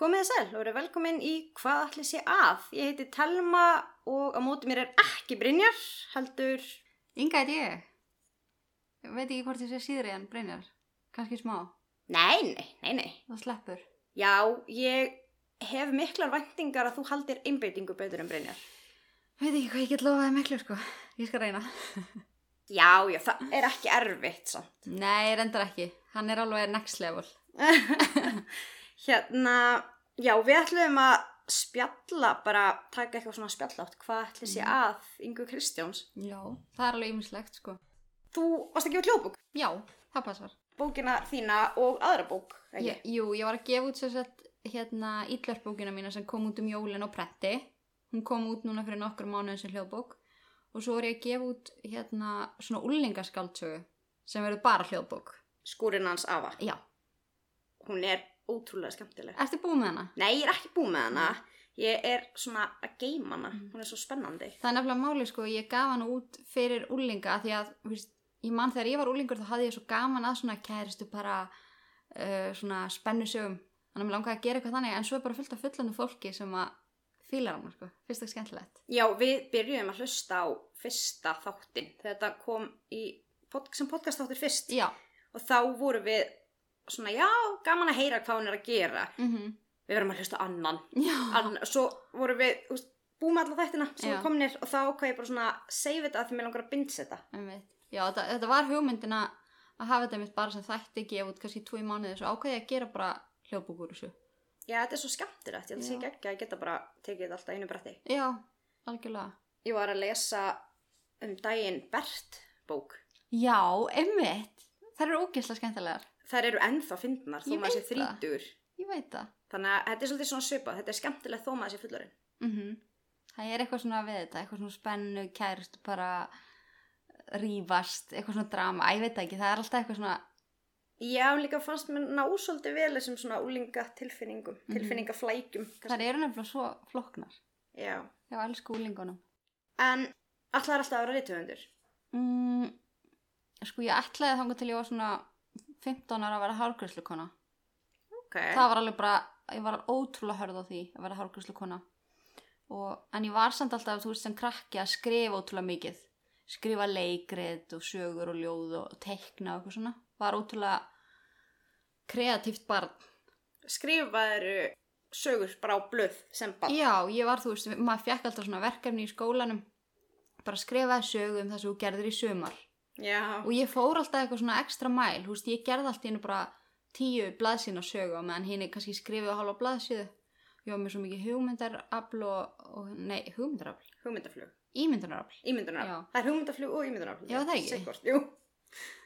Komið þið sæl og eru velkomin í Hvað ætli sé að? Ég heiti Telma og á móti mér er ekki Brynjar, heldur... Inga heit ég. Ég veit ekki hvort ég sé síðri en Brynjar. Kanski smá. Nei, nei, nei, nei. Það sleppur. Já, ég hef miklar væntingar að þú haldir einbeitingu betur en Brynjar. Veit ekki hvað ég get lofaði miklu sko. Ég skal reyna. Já, já, það er ekki erfitt samt. Nei, reyndar ekki. Hann er alveg next level. Hérna, já, við ætlum að spjalla, bara taka eitthvað svona spjallátt. Hvað ætli sé að Ingu Kristjáns? Já. Það er alveg ymmislegt sko. Þú varst að gefa hljóðbók, Já, það passar. bókina þína og aðra bók, ekki? Ég, jú, ég var að gefa út sér sett hérna ítlörpbókina mína sem kom út um jólin á pretti. Hún kom út núna fyrir nokkur mánuðin sem hljóðbók. Og svo var ég að gefa út hérna svona úlingaskáldsögu sem verður bara hljóðbók. Skúrin hans afa. Já. Hún er ótrúlega skemmtileg. Ertu búið með hana? Nei, ég er ekki búið með hana. Ég er svona að geima hana. Mm. Hún er svo spennandi. Það er nefnilega máli sko, ég gaf hann út fyrir úlinga því að, veist, ég mann þegar ég var úlingur þá hafði ég svo gaman að svona kæristu bara uh, svona spennu sögum. Þannig að mér langaði að gera eitthvað þannig en svo er bara fullt af fullandu fólki sem að fílar hann sko, fyrst og skemmtilegt. Já, við byrjuðum að hlusta á fyrsta þáttin. Þetta kom í, pod sem podcast þáttur fyrst. Já. Og þá vorum við svona, já, gaman að heyra hvað hún er að gera. Mm Við verðum að hlusta annan. Ann, svo vorum við, þú veist, með alla þættina sem Já. komnir og þá ákvað ég bara svona save þetta að því mér langar að. Einmitt. Já, þetta, þetta var hugmyndin að hafa þetta mitt bara sem þætti gefa út kannski tvo í mánuði svo ákveði ég að gera bara hljóðbúk úr þessu. Já, þetta er svo skemmtilegt. Ég held að sé Já. ekki ekki að geta bara tekið þetta alltaf einu bretti. Já, algjörlega. Ég var að lesa um daginn Bert bók. Já, einmitt. Það eru ógeðslega skemmtilegar. Þær eru ennþá fyndnar þó maður sé þrítur. Þannig að þetta er svolítið svona svipað. Þetta er skemmtilegt þó maður sé fullorinn. Mm Það er eitthvað svona við þetta, eitthvað svona spennu, kærust, bara rífast, eitthvað svona drama, ég veit ekki, það er alltaf eitthvað svona, Já, líka fannst mér ná svolítið vel þessum svona úlinga tilfinningum, Mhm. tilfinningaflækjum. það eru nefnilega svo flóknar. Já. Já, elsku úlingunum. En allar alltaf að vera reytuhundur. Mm, sko, ég ætlaði þangað til ég var svona 15 ára að vera hárgræslukona. Ok. Það var alveg bara, ég var ótrúlega hörð á því að vera hárgræslukona. Og, en ég var samt alltaf, þú veist, sem krakki að skrifa ótrúlega mikið. Skrifa leikrit og sögur og ljóð og teikna og eitthvað svona. Var ótrúlega kreatíft barn. Skrifaður sögur bara á blöð sem bara. Já, ég var, þú veist, maður fekk alltaf svona verkefni í skólanum. Bara skrifaði sögu um það sem þú gerðir í sumar. Já. Og ég fór alltaf eitthvað svona ekstra mæl, veist, ég gerði alltaf einu bara tíu blaðsína sögu á meðan er kannski skrifið á halva blaðsíðu. Ég var með svo mikið hugmyndarafl og, og nei, hugmyndarafl, Hugmyndaflug. ímyndunarafl. Ímyndunarafl. Það er hugmyndaflug og ímyndunarafl. Já, það ekki. Sikkort.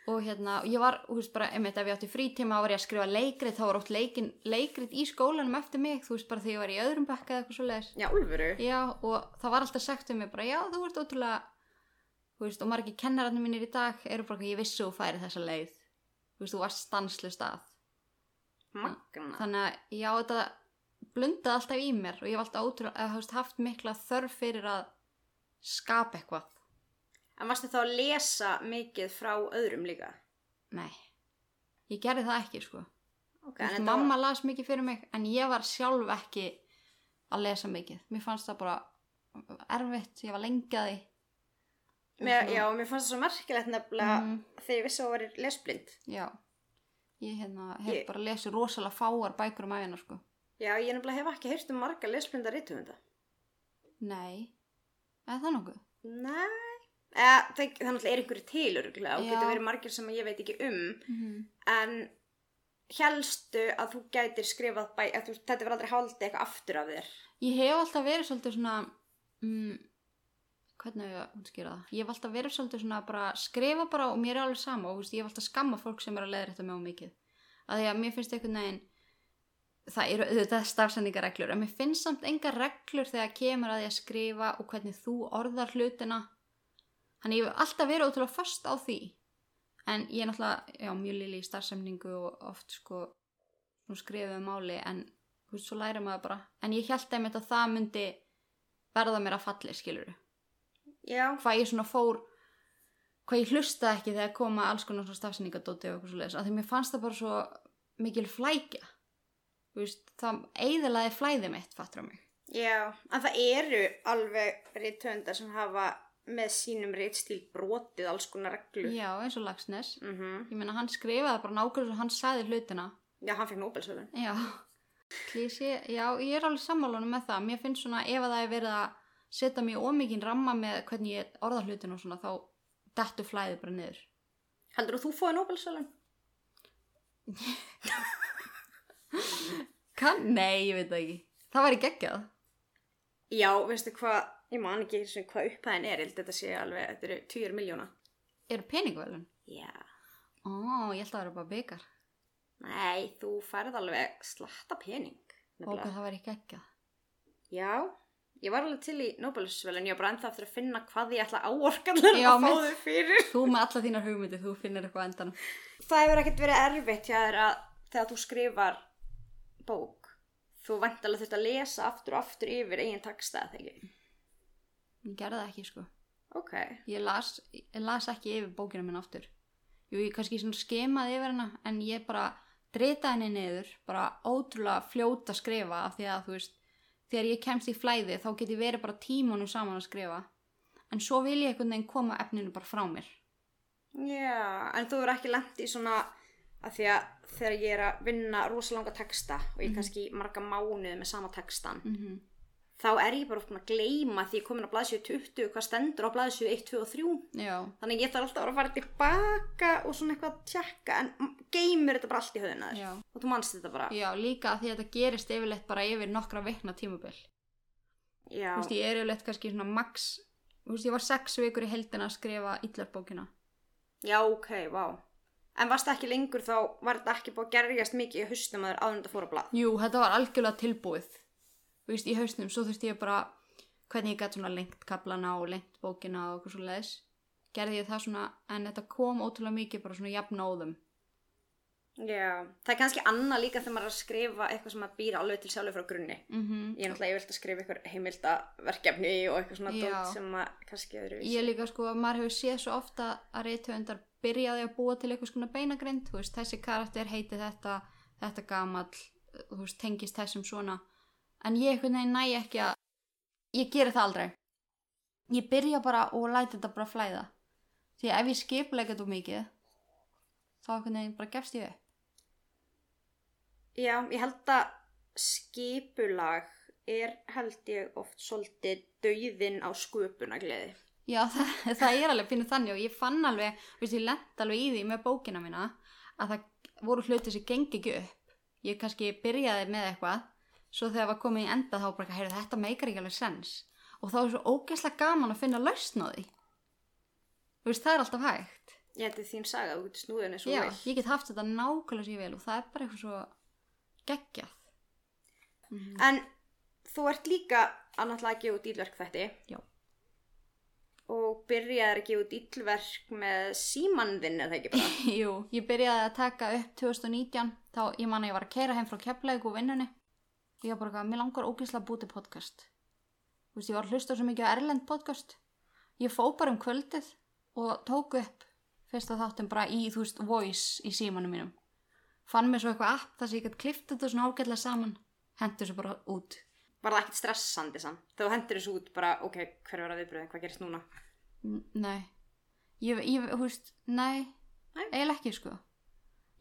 Og hérna, ég var, þú veist, bara, einmitt, ef ég átti frítíma þá var ég að skrifa leikrit, þá var oft leikin, leikrit í skólanum eftir mig, þú veist, bara þegar ég var í öðrum bekka eða eitthvað svo leiðis. Já. Já, og það var alltaf sagt um mig bara, já, þú ert ótrúlega, veist, og margir kennararnir mínir í dag eru bara, ég vissi þú færi þessa leið. Þú veist, þú varst stanslust að. Magna. Þannig að já, þetta blundaði alltaf í mér og ég hef alltaf ótrúlega, þú veist, haft mikla þörf fyrir að skapa eitthvað. En varstu þá að lesa mikið frá öðrum líka? Nei, ég gerði það ekki, sko. Ok, Þú veist, mamma las mikið fyrir mig, en ég var sjálf ekki að lesa mikið. Mér fannst það bara erfitt, ég var lengaði. Mér, já, mér fannst það svo merkilegt nefnilega Mhm. þegar ég vissi að það var lesblind. Já, ég hérna, hef Ég- bara lesið rosalega fáar bækur um æfina, sko. Já, ég nefnilega hef ekki heyrt um marga lesblinda reytuhunda. Nei, eða það nokkuð? Nei. Eða, það, er einhverju til örgulega og getur verið margir sem ég veit ekki um. Mm En helstu að þú gætir skrifað bæ, þú, þetta verður aldrei haldið eitthvað aftur af þér. Ég hef alltaf verið svolítið svona, mm, hvernig hef ég að útskýra það? Ég hef alltaf verið svolítið svona bara að skrifa bara og mér er alveg sama og veist, ég hef alltaf skamma fólk sem er að leiðrétta mig á mikið. að því að mér finnst einhvern veginn það eru auðvitað stafsendingareglur en mér finnst samt enga reglur þegar kemur að því að skrifa og hvernig þú orðar hlutina þannig ég hef alltaf verið ótrúlega fast á því en ég er náttúrulega já, mjög lili í starfsemningu og oft sko nú skrifum máli en veist, svo læra maður bara en ég held einmitt að það myndi verða mér að falli, skilur Já, hvað ég svona fór hvað ég hlustaði ekki þegar koma alls konar svona stafsendingadóti og eitthvað svo leiðis að því mér fannst það bara svo mikil flækja. Veist, það eiðilaði flæði mitt, fattur á mig? Já, en það eru alveg rithöndar sem hafa með sínum ritstíl brotið alls konar reglur. já, eins og Lagsnes Mm ég meina hann skrifaði bara nákvæmlega svo hann sagði hlutina. Já, hann fekk Nobelsvölun. já, Klísi, já, ég er alveg sammálunum með það. Mér finnst svona ef að það er verið að setja mér ómikinn ramma með hvernig ég orða hlutina og svona þá dettu flæði bara niður Heldur þú fóði Nobelsvölun? kann, nei, ég veit það ekki það væri geggjað Já, veistu hvað, ég man ekki hvað upphæðin er, að þetta sé alveg, þetta eru 20 miljóna. eru peningvelun? Já. ó, ég held að það eru bara byggar Nei, þú færð alveg slatta pening. og hvað það væri geggjað Já, ég var alveg til í Nobelsvölun, ég var bara ennþá eftir að finna hvað ég ætla áorkanlega Já, að fá þau fyrir. Þú með alla þínar hugmyndir, þú finnir eitthvað á endanum. Það hefur ekkert verið erfitt að þegar þú skrifar bók, þú vantalega þurft að lesa aftur og aftur yfir eigin taksta, eða ekki? Ég gerði það ekki, sko. Ok. Ég las, ég las ekki yfir bókina minn aftur. Jú, ég kannski skemaði yfir hana, en ég bara drita henni niður, bara ótrúlega fljóta skrifa af því að, þú veist, þegar ég kemst í flæði þá get ég verið bara tímunum saman að skrifa. En svo vil ég einhvern veginn koma efninu bara frá mér. Já, en þú er ekki lent í svona að því að þegar ég er að vinna rosalanga texta og ég kannski í marga mánuði með sama textan Mm -hmm. Þá er ég bara oft búin að gleyma því ég er komin á blaðsjöu 20 hvað stendur á blaðsjöu 1, 2 og 3 Já, þannig ég þarf alltaf að fara tilbaka og svona eitthvað að tjekka en geymir þetta bara allt í höfðina þér og þú manst þetta bara. Já, líka því að þetta gerist yfirleitt bara yfir nokkra vikna tímabil. Já, Þú veist, ég er yfirleitt kannski svona max, þú veist, ég var sex vikur í heldina að skrifa Ítlarbókina. já ok, vá. En varst ekki lengur þá var þetta ekki búið að gerjast mikið í haustum að þér áður en þetta fór á blað? Jú, þetta var algjörlega tilbúið. Þú veist, í hausnum, svo þurfti ég bara, hvernig ég gæti svona lengt kaplana og lengt bókina og eitthvað svo leiðis. Gerði ég það svona, en þetta kom ótrúlega mikið bara svona jafn óðum. Já, það er kannski annað líka þegar maður er að skrifa eitthvað sem maður býr alveg til sjálfur frá grunni Mm Ég er náttúrulega yfirleitt að skrifa eitthvað heimildaverkefni og eitthvað svona Já. dót sem maður kannski öðru Ég líka sko, maður hefur séð svo ofta að reytöfundar byrjaði að búa til eitthvað svona beinagrind, veist, þessi karakter heiti þetta, þetta gamall, veist, tengist þessum svona. En ég einhvern veginn næ ekki að, ég geri það aldrei. Ég byrja bara og læti þetta bara flæða. Því ef ég skipleika þetta mikið, þá einhvern veginn bara gefst ég upp. Já, ég held að skipulag er held ég oft svolítið dauðin á sköpunagleði Já, það, það er alveg pínu þannig og ég fann alveg, veist, ég lent alveg í því með bókina mína að það voru hluti sem gengi ekki upp. Ég kannski byrjaði með eitthvað, svo þegar var komið í enda þá bara, heyrðu, þetta meikar ekki alveg sens. Og þá er svo ógeðslega gaman að finna lausn á því. Þú veist, það er alltaf hægt. Ég held að þín saga, þú getur snúðið henni svo Já, vel ég get haft þetta nákvæmlega sér vel og það er bara eitthvað svo geggjað. Mhm. En þú ert líka að náttúrulega gefa út ílverk þetta Já. og byrjaðir að gefa út ílverk með símanðinn eða ekki bara Jú, ég byrjaði að taka upp 2019, þá ég man að ég var að keira heim frá Keflavík og vinnunni. Ég var bara eitthvað, mér langar ógeðslega að búti podcast. Þú veist, ég var að hlusta svo mikið á Erlend podcast. Ég fó bara um kvöldið og tók upp fyrsta þáttum bara í, þú veist, voice í símanum mínum. Fann mér svo eitthvað app þar sem ég gæti klift þetta svona ágætlega saman. Hendur svo bara út. Var það ekkert stressandi samt? Þá hendur þessu út bara, ok, hver var að viðbröðin, hvað gerist núna? N- Nei. Ég, ég, þú veist, nei. Nei? Eiginlega ekki, sko.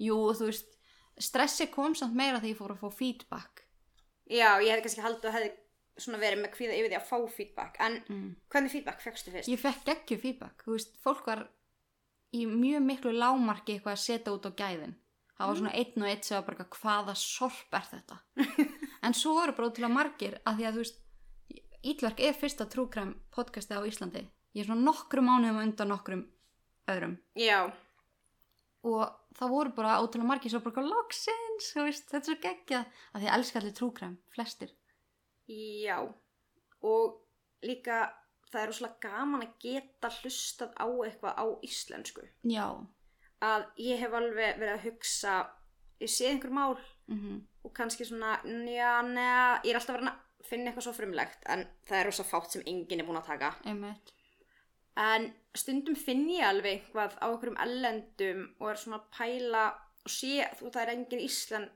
Jú, þú veist, stressi kom samt meira þegar ég fór að fá feedback. Já, ég hefði kannski haldið að hefði svona verið með kvíða yfir því að fá feedback en Mm. hvernig feedback fegstu fyrst? Ég fekk ekki feedback, þú veist, fólk var í mjög miklu lámarki eitthvað að setja út á gæðin. Það var svona einn og einn sem var bara hvaða sorp er þetta? en svo eru bara ótrúlega margir að því að þú veist, Ítverk er fyrsta trúkræm podcasti á Íslandi. Ég er svona nokkrum mánuðum undan nokkrum öðrum. Já, Og það voru bara ótrúlega margir svo bara loksins, þetta er svo geggjað. Að því að elska allir trúkræm, flestir. Já, og líka það er rosalega gaman að geta hlustað á eitthvað á íslensku. já, Að ég hef alveg verið að hugsa, ég sé einhver mál mhm. og kannski svona, njá, neða, ég er alltaf verið að finna eitthvað svo frumlegt en það er rosa fátt sem enginn er búin að taka. einmitt, En stundum finn ég alveg eitthvað á einhverjum ellendum og er svona að pæla og sé, þú það er engin Ísland,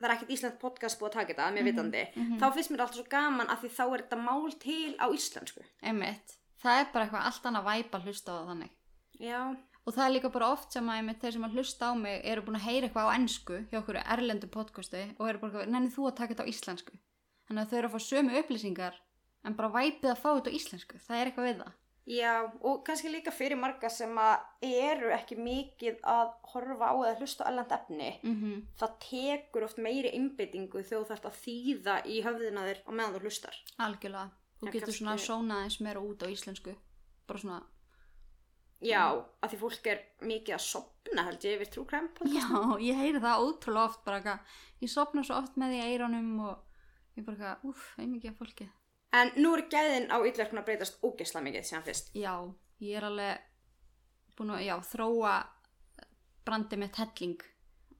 það er ekkert Ísland podcast búið að taka þetta, að mér vitandi. mhm. Þá finnst mér alltaf svo gaman að því þá er þetta mál til á íslensku. einmitt það er bara eitthvað allt annað væp að hlusta á það þannig Já, og það er líka bara oft sem að einmitt, þeir sem að hlusta á mig eru búin að heyra eitthvað á ennsku hjá okkur erlendu podcastu og eru bara nenni þú að taka þetta á íslensku þannig að þau eru að fá sömu upplýsingar en bara væpið að fá þetta á íslensku það er eitthvað við það já, og kannski líka fyrir marga sem að eru ekki mikið að horfa á eða hlusta á ellend efni. mm -hmm. Það tekur oft meiri innbyttingu þegar þú þarft að þýða í höfðina þér á meðan þú hlustar. algjörlega, þú Já, getur svona sónað eins meira út á íslensku bara svona, Já, að því fólk er mikið að sopna held ég yfir trúkræm podcast. já, ég heyri það ótrúlega oft bara eitthvað, ég sopna svo oft með því eironum og ég bara eitthvað, úff, einmikið af fólki En nú er gæðin á ylverkun að breytast ógesla mikið síðan fyrst. Já, ég er alveg búin að já, þróa brandi mitt helling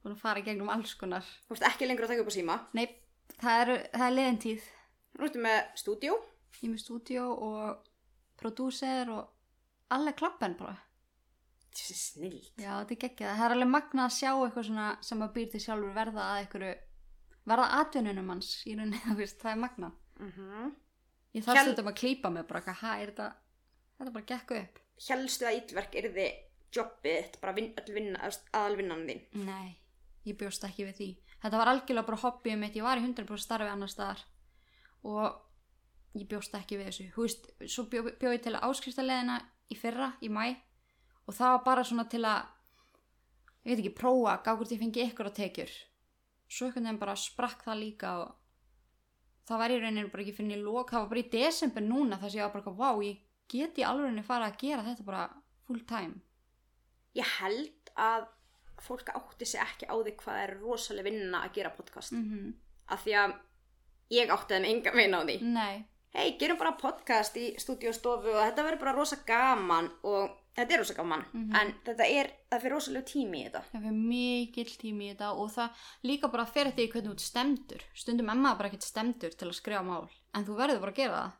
búin að fara gegnum alls konar Þú ert ekki lengur að taka upp á síma. Nei, það er, það er liðin tíð Nú ertu með stúdíó. Ég er með stúdíó og prodúser og alveg klappen bara Þessi snill. Já, þetta er geggjað, það er alveg magnað að sjá eitthvað svona sem að býr til sjálfur verða að einhverju verða atvinnunum hans í rauninni, þú það er magnað Mm Ég þarf stundum að klípa mig bara, hæ, er þetta þetta bara gekk upp Helstu að ylverk er þið jobbið, þitt, bara vin, vinna, aðalvinnan þín. Nei, ég bjóst ekki við því. Þetta var algjörlega bara hobbyið mitt, ég var í 100% starfi annar staðar og ég bjóst ekki við þessu. Veist, svo bjó, bjó ég til að áskriftaleðina í fyrra, í mæ og það var bara svona til að, ég veit ekki, prófa, gá hvort ég fengi ykkur að tekjur. Svo einhvern veginn bara sprakk það líka og það var í rauninu bara ekki fyrir lók, það var bara í desember núna þess að ég var bara, vá, ég get í alveg fara að gera þetta bara full time. Ég held að fólk átti sig ekki á því hvað er rosalega vinna að gera podcast. Mm Af því að ég átti þeim enga vinna á því. Hei, gerum bara podcast í stúdíostofu og þetta verður bara rosa gaman og þetta er rosa gaman. Mhm. En þetta er, það fyrir rosalega tími í þetta. Það fyrir mikill tími í þetta og það líka bara fer eftir því hvernig þú ert stemdur. Stundum emma bara ekkert stemdur til að skrifa mál, en þú verður bara að gera það.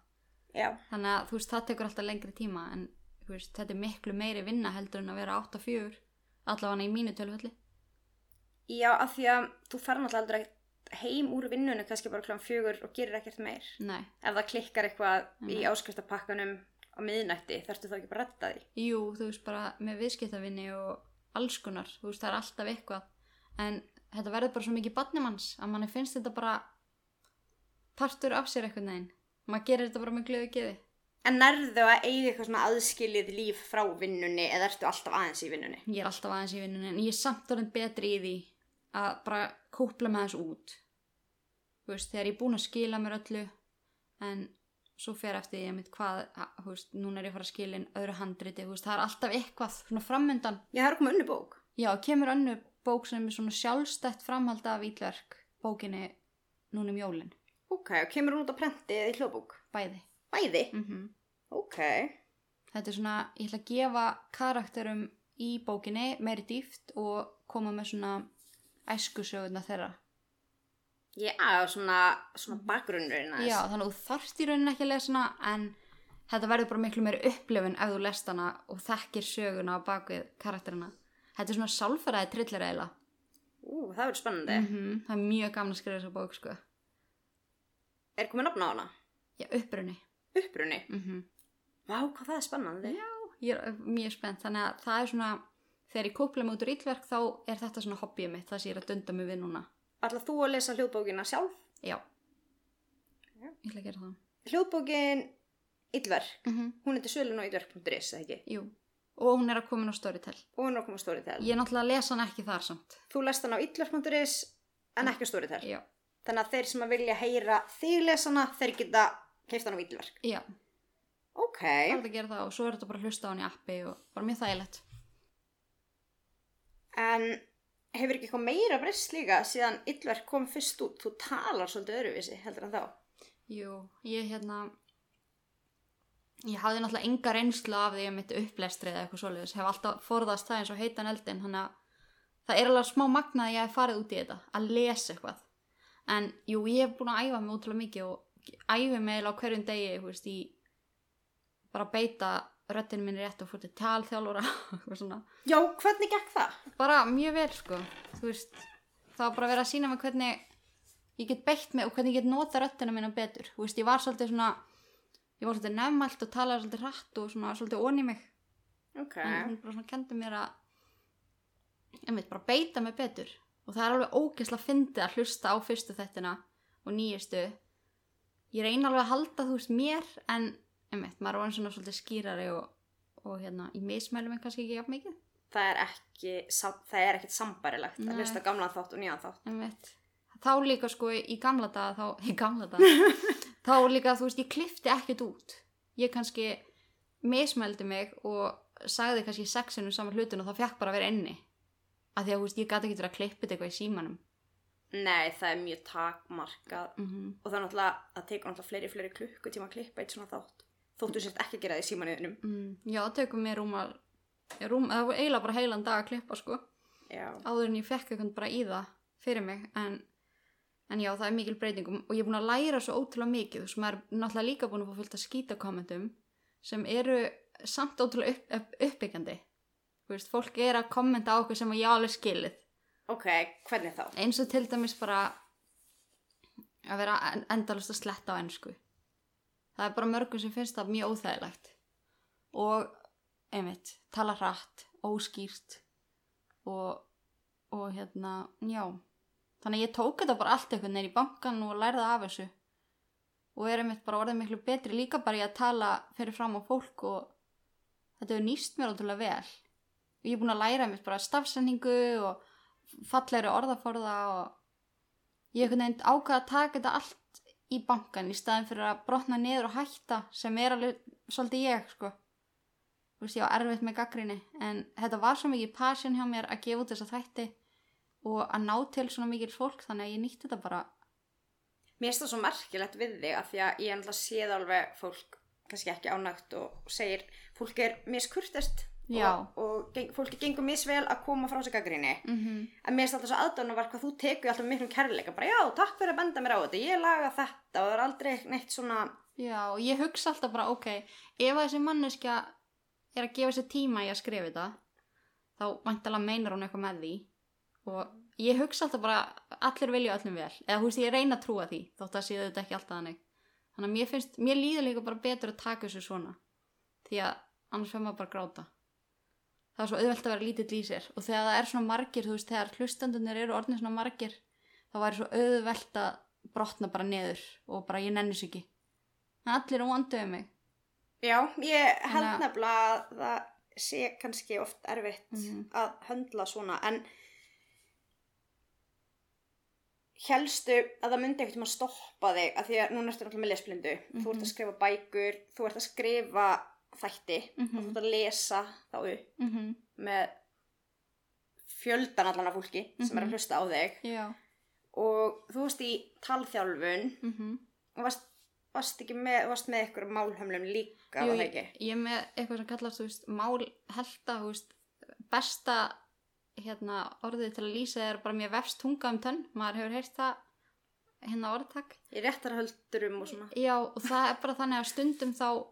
Já. Þannig að þú veist, það tekur alltaf lengri tíma, en veist, þetta er miklu meiri vinna heldur en að vera 8-4, allavega í mínu tölvöldi. Já, af því að þú fer náttúrulega heim úr vinnunni kannski bara kláðan fjögur og gerir ekkert meir. Nei, Ef það klikkar eitthvað í Mhm. áskriftapakkanum á miðnætti, þarftu þá ekki bara að redda því. jú, þú veist, bara með viðskiptavinni og alls konar, þú veist, það er alltaf eitthvað, en þetta verður bara svo mikið barnimanns að manni finnst þetta bara partur af sér eitthvað neginn. Maður gerir þetta bara með glöðu geði. En nærðu að eiga eitthvað svona aðskilið líf frá vinnunni eða ertu alltaf aðeins í vinnunni? ég er alltaf aðeins í vinnunni en ég er samt orðin betri í því að bara kúpla með þessu út þú veist, þegar ég er búin að skila mér öllu en svo fer eftir ég mitt hvað, veist, núna er ég að fara að skila inn öðru handriti, veist, það er alltaf eitthvað svona framöndan, Já, það er komið unni bók. já, kemur önnu bók sem er svona sjálfstætt framhald af ítverk bókinni núna um jólin, Ok, og kemur hún út á prenti eða í hljóðbók? bæði Bæði? mm Ok. þetta er svona, ég ætla að gefa karakterum í bókinni meiri dýft og koma með svona æskusöguna þeirra Já, svona, svona bakgrunnurinn aðeins. Já, þannig að þú þarft í rauninni ekki að lesa hana en þetta verður bara miklu meiri upplifun ef þú lest hana og þekkir söguna á bakvið karakterina. Þetta er svona sálfæraði trillir eiginlega. Ú, það verður spennandi. Mm Það er mjög gaman að skrifa þessa bók, sko. Er komið nafn á hana? Já, upprunni. Upprunni? Mm Vá, hvað það er spennandi. Já. Ég er mjög spennt, þannig að það er svona, þegar ég kúpla mig út úr ítverk þá er þetta svona hobbyið mitt, það sem ég er að dunda mig við núna. Ætla þú að lesa hljóðbókina sjálf? Já. Já. Ég ætla að gera það. Hljóðbókin Ylver, Mm hún er til sölun á ylver.is, eða ekki? Jú. Og hún er að koma á Storytel. Og hún er að koma á Storytel. Ég er náttúrulega að lesa hann ekki þar samt. Þú lest hann á ylver.is en ekki á Storytel. Já. Þannig að þeir sem að vilja heyra þig lesana, þeir geta keift hann á ylverk. Já. Ok. Það er að gera það og svo er þetta bara að hlusta á hann í appi og bara mjög þægilegt. En hefur ekki eitthvað meira breyst líka síðan yllverk kom fyrst út? Þú talar svolítið öðruvísi heldur en þá. Jú, ég hérna ég hafði náttúrulega enga reynslu af því að mitt upplestri eða eitthvað svoleiðis hef alltaf forðast það eins og heitan eldin þannig að það er alveg smá magnað að ég hef farið út í þetta að lesa eitthvað en jú, ég hef búin að æfa mig útrúlega mikið og æfi mig á hverjum degi veist, bara að beita röddinu minni rétt og fór til svona. Já, hvernig gekk það? bara mjög vel sko. Þú veist, það var bara verið að sína mig hvernig ég get beitt mig og hvernig ég get nota röddina mína betur. Þú veist, ég var svolítið svona ég var svolítið nefnmælt og talaði svolítið hratt og svona svolítið onni mig. Ok. en hún bara svona kendi mér að ég veit, bara beita mig betur. Og það er alveg ógeðslega fyndið að hlusta á fyrstu þettina og nýjustu. Ég reyna alveg að halda þú veist mér en veit, maður er orðinn svona svolítið skýrari og, og hérna, ég mismælu mig kannski ekki jafn mikið Það er ekki, það er ekkit sambarilegt Nei. að hlusta á gamlan þátt og nýjan þátt. Einmitt. þá líka sko í gamla daga þá, í gamla daga þá líka þú veist ég klifti ekkert út ég kannski mismældi mig og sagði kannski sexinu saman hlutin og það fekk bara að vera inni af því að þú veist ég gæti ekki verið að klippa þetta eitthvað í símanum Nei, það er mjög takmarkað mm -hmm. og það er náttúrulega, það tekur náttúrulega fleiri, fleiri klukkutíma að klippa eitt svona þátt. Þóttu sért ekki að gera það í símanuðinum. mm, já það tekur mér rúma rúm, það var eiginlega bara heilan dag að klippa sko. Já. áður en ég fekk eitthvað bara í það fyrir mig en, en já það er mikil breytingum og ég er búin að læra svo ótrúlega mikið. Maður er náttúrulega líka búin að fá fullt að skýta kommentum sem eru samt ótrúlega upp, upp, uppbyggjandi. Veist fólk er að kommenta á okkur sem ég alveg skilið. Ok, hvernig þá? eins og til dæmis bara að vera en- endalaust að sletta á ennsku það er bara mörgum sem finnst það mjög óþægilegt. Og einmitt, tala hratt óskýrt og, og hérna, já. Þannig að ég tók þetta bara allt eitthvað neður í bankan og lærði af þessu. Og er einmitt bara orðið miklu betri líka bara í að tala fyrir fram á fólk og þetta hefur nýst mér ótrúlega vel. Og ég er búin að læra einmitt bara stafsendingu og fallegri orðaforða og ég hef einhvern veginn ákvað að taka þetta allt í bankan í staðin fyrir að brotna niður og hætta sem er alveg svolítið ég sko þú veist ég á erfitt með gaggrinni en þetta var svo mikið passion hjá mér að gefa út þessa þætti og að ná til svona mikið fólk þannig að ég nýtti þetta bara Mér finnst það svo merkilegt við þig af því að ég náttúrulega séð alveg fólk kannski ekki ánægt og segir fólk er miskurtest Já. Og, og fólki gengur misvel að koma frá sig gaggrinni mm -hmm. en mér finnst alltaf svo aðdánavart hvað þú tekur alltaf miklum kærleika. Bara já, takk fyrir að benda mér á þetta, ég laga þetta. Og það er aldrei neitt svona Já, og ég hugsa alltaf bara, ok, ef að þessi manneskja er að gefa sér tíma í að skrifa þetta, þá væntalega meinar hún eitthvað með því. Og ég hugsa alltaf bara, allir vilja öllum vel, eða þú veist, ég reyna að trúa því, þótt að séu þetta ekki alltaf þannig. Þannig að mér finnst, mér líður líka bara betur að taka þessu svona, því að annars fyrir maður bara að gráta. Það er svo auðvelt að vera lítill í sér og þegar það er svona margir, þú veist, þegar hlustandunir eru orðnir svona margir, þá væri svo auðvelt að brotna bara neður og bara ég nennis ekki. En allir er vonduðið mig. já, ég held að- nefnilega að það sé kannski oft erfitt Mhm. að höndla svona en helstu að það myndi ekkert um að stoppa þig af því að núna ertu náttúrulega með lesblindu þú ert Mhm. að skrifa bækur, þú ert að skrifa þætti, Mhm. þú ert að lesa þá upp Mm -hmm. með fjöldan allan af fólki sem er að Mhm. hlusta á þig Já. og þú varst í talþjálfun Mm -hmm. og varst, varst ekki með, varst með ykkur málhömlum líka, Jú, ég, ég með eitthvað sem kallast, veist, mál helta, þú veist, besta hérna, orðið til að lýsa er bara mér vefst tunga um tönn, maður hefur heyrt það hérna orðtak. Í réttarhöldurum og svona. Já, og það er bara þannig að stundum þá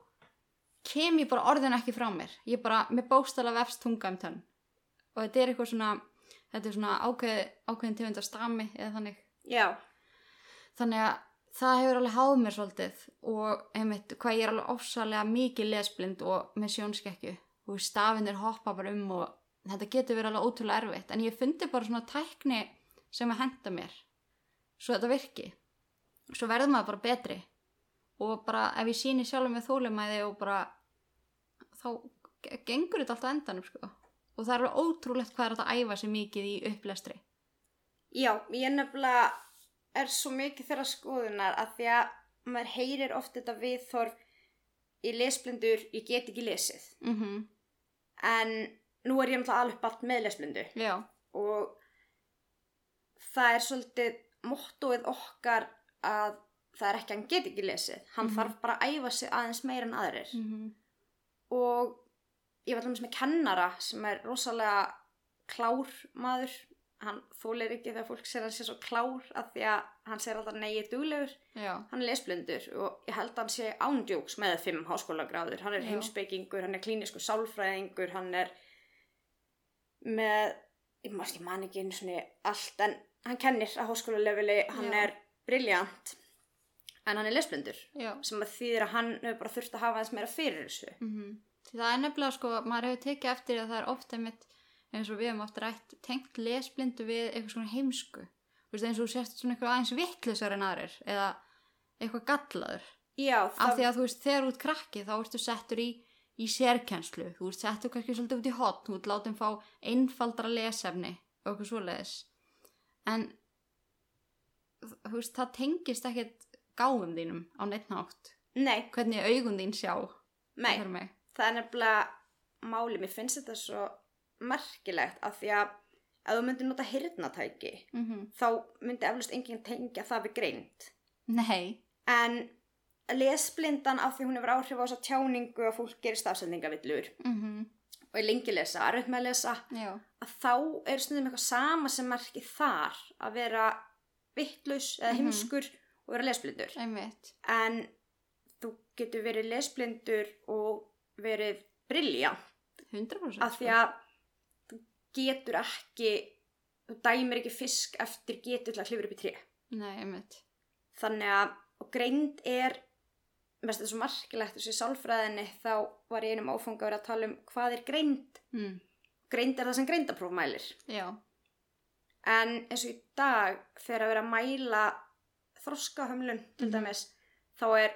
kem ég bara orðin ekki frá mér. Ég bara, mér bóstala vefst tunga um tönn. Og þetta er eitthvað svona, þetta er svona ákveð, ákveðin tegund af stami eða þannig. Já, Þannig að það hefur alveg háð mér svolítið og einmitt hvað ég er alveg ofsalega mikið lesblind og með sjónskekju og stafinir hoppa bara um og þetta getur verið alveg ótrúlega erfitt en ég fundi bara svona tækni sem að henda mér svo þetta virki svo verður maður bara betri og bara ef ég síni sjálf með þólumæði og bara þá ge- gengur þetta alltaf endanum sko. Og það er ótrúlegt hvað er þetta að æfa sig mikið í upplestri. Já, ég nefnilega er svo mikið þeirra skoðunar að því að maður heyrir oft þetta viðþorf í lesblindur, ég get ekki lesið. mhm. En nú er ég náttúrulega alveg allt með lesblindu. Já, og það er svolítið mottóið okkar að það er ekki að hann get ekki lesið hann Mhm. þarf bara að æfa sig aðeins meir en aðrir Mhm. og ég var alltaf með kennara sem er rosalega klár maður hann þólir ekki þegar fólk sér að hann sé svo klár af því að hann sér alltaf neyið duglegur Já. hann er lesblindur og ég held að hann sé ándjóks með fimm háskólagráður hann er Já. heimspekingur, hann er klínisku sálfræðingur hann er með ég maður ekki man ekki einu svona allt en hann kennir á háskólaleveli hann Já. er briljant en hann er lesblindur Já. sem að þýðir að hann hefur bara þurft að hafa eins meira fyrir þessu Mm Því það er nefnilega sko, maður hefur tekið eftir að það er ofta mitt eins og við hefum oft rætt tengt lesblindu við eitthvað svona heimsku. Veist eins og sérst svona eitthvað aðeins vittlusar en aðrir eða eitthvað gallaður. já, Af það, því að þú veist þegar út krakki þá ertu settur í, í sérkenslu. Þú veist settur kannski svolítið út í hot, þú ert látum fá einfaldra lesefni og eitthvað svoleiðis. En þú veist það tengist ekkert gáum þínum á neitt nátt. nei, Hvernig augun þín sjá. nei það er nefnilega máli, mér finnst þetta svo merkilegt af því að ef þú myndir nota hirnatæki Mm þá myndi eflust enginn tengja það við greind Nei. en lesblindan af því hún hefur áhrif á þessa tjáningu að fólk gerir stafsendingavillur Mm og er lengi lesa, erfitt með að lesa Já. að þá er stundum eitthvað sama sem merki þar að vera vittlaus eða Mhm. heimskur og vera lesblindur Einmitt. en þú getur verið lesblindur og verið briljant 100% af því að þú getur ekki þú dæmir ekki fisk eftir getur til að klifra upp í tré Nei, einmitt. þannig að og greind er mest þetta svo markilegt þessi sálfræðinni þá var ég einum áfanga að vera að tala um hvað er greind Mm. greind er það sem greindapróf mælir Já. en eins og í dag þegar að vera að mæla þroskahömlun til Mhm. dæmis þá er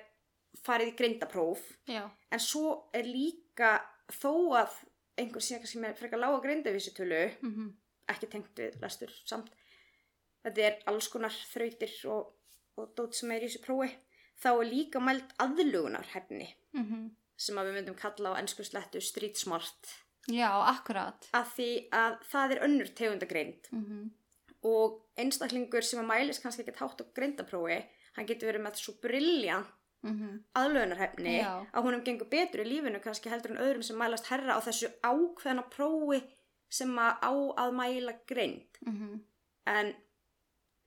farið í greindapróf Já. en svo er líka þó að einhver sé kannski með frekar lága greindavísitölu Mm ekki tengt við lestur samt þetta er alls konar þrautir og, og dót sem er í þessu prófi þá er líka mælt aðlugunarhefni Mm sem að við myndum kalla á ennsku slettu street smart Já, akkurat. að því að það er önnur tegundagreind Mm og einstaklingur sem að mælis kannski ekki hátt á greindaprófi hann getur verið með svo brilljant -hmm. aðlugunarhefni Já. að húnum gengur betur í lífinu kannski heldur en öðrum sem mælast herra á þessu ákveðna prófi sem að á að mæla greind Mm en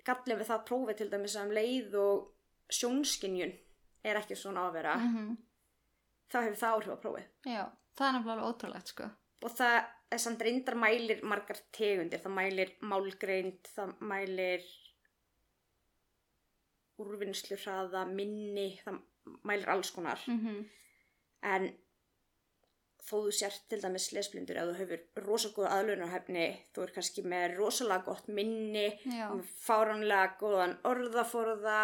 gallið við það prófi til dæmis að um leið og sjónskinjun er ekki svona að vera -hmm. þá hefur það áhrif á prófi Já, það er alveg ótrúlegt sko. og það er samt reyndar mælir margar tegundir, það mælir málgreind, það mælir úrvinnslu hraða, minni það mælir alls konar. Mm en þó þú sért til dæmis lesblindur ef þú hefur rosa góða aðlunarhefni þú er kannski með rosalega gott minni fáránlega góðan orðaforða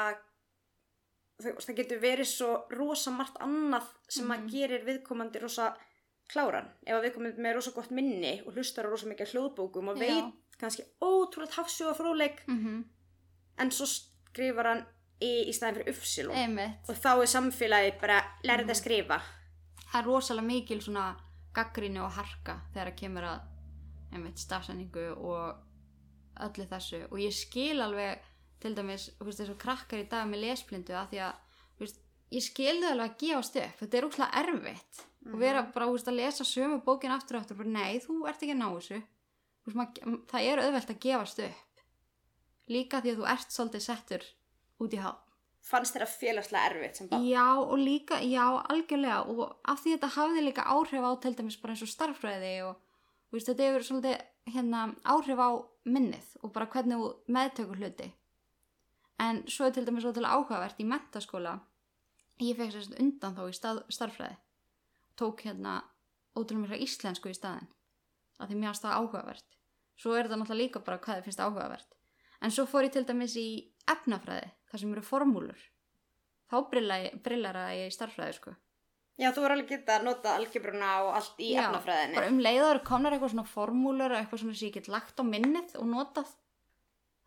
það getur verið svo rosa margt annað sem að Mhm. gerir viðkomandi rosa kláran ef að viðkomandi með rosa gott minni og hlustar á rosa mikið hljóðbókum og Já. veit kannski ótrúlega hafsjóða fróðleik Mm en svo skrifar hann í í staðin fyrir uppsilum og þá er samfélagi bara lærið Mhm. að skrifa. Það er rosalega mikil svona gaggríni og harka þegar það kemur að stafsendingu og öllu þessu. Og ég skil alveg til dæmis, þessu krakkar í dag með lesblindu að því að, veist, ég skil þau alveg að gefast upp, þetta er úrslega erfitt og vera bara, þú veist, að lesa sömu bókin aftur og aftur, bara nei, þú ert ekki að ná þessu. Veist, maður, það er auðvelt að gefast upp. Líka því að þú ert svolítið settur út í hálf fannst að félagslega erfitt sem bara Já, og líka, já, algjörlega. Og af því þetta hafði líka áhrif á til dæmis bara eins og starffræði og veist, þetta hefur svolítið hérna áhrif á minnið og bara hvernig þú meðtökur hluti. En svo er til dæmis ótrúlega áhugavert í mentaskóla ég fekk sérst undan þá í stað, starffræði tók hérna ótrúlega mikla íslensku í staðin af því mér finnst það áhugavert svo er þetta náttúrulega líka bara hvað þið finnst áhugavert en svo fór ég til dæmis í efnafræði þar sem eru formúlur þá brillara ég í starffræði sko Já, þú voru alveg geta að nota algebruna og allt í Já, efnafræðinni. bara um leiður komnar eitthvað svona formúlur og eitthvað svona sem ég get lagt á minnið og notað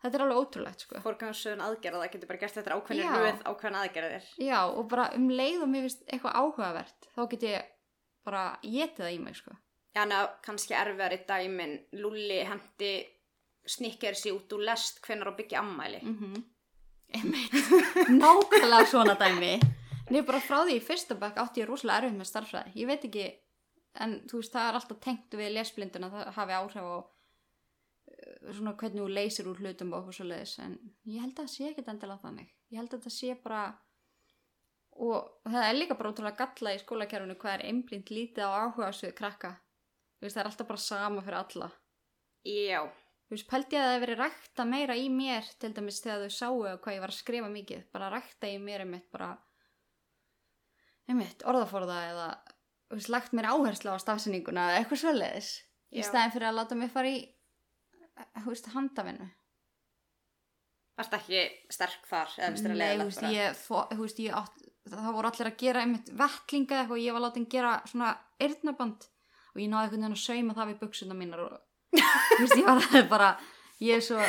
þetta er alveg ótrúlegt sko Forgangsöðun aðgerða, það getur bara gert þetta ákveðinu Já. röð ákveðin aðgerðir. já og bara um leið og mér finnst eitthvað áhugavert þá get ég bara getið það í mig sko. Já, ná, kannski erfiðar í dæmin, Lulli hendi snikkersi út úr lest hvenar á byggja ammæli. mm einmitt, nákvæmlega svona dæmi. Ég bara frá því í fyrsta bekk átti ég rosalega erfið með starffræði ég veit ekki, en þú veist það er alltaf tengt við lesblinduna, það hafi áhrif á uh, svona hvernig þú leysir úr hlutum og okkur svo leiðis en ég held að það sé ekkit endilega þannig. Ég held að það sé bara og það er líka bara ótrúlega galla í skólakerfinu hvað er einblind lítið á áhuga svið krakka veist, það er alltaf bara sama fyrir alla Já, veist, pældi ég að það hefði verið rækta meira í mér til dæmis þegar þau sáu hvað ég var að skrifa mikið. Bara rækta í mér einmitt bara, einmitt, orðaforða eða, veist, lagt mér áherslu á stafsyninguna eða eitthvað svoleiðis. Í Já. staðin fyrir að láta mig fara í, handavinnu. varst ekki sterk þar Nei, þú veist, ég, ég átt, það voru allir að gera einmitt vettlinga eitthvað og ég var látið að gera svona eyrnaband og ég náði einhvern veginn að sauma það við buksuna mínar og veist, ég var það bara, ég er svo,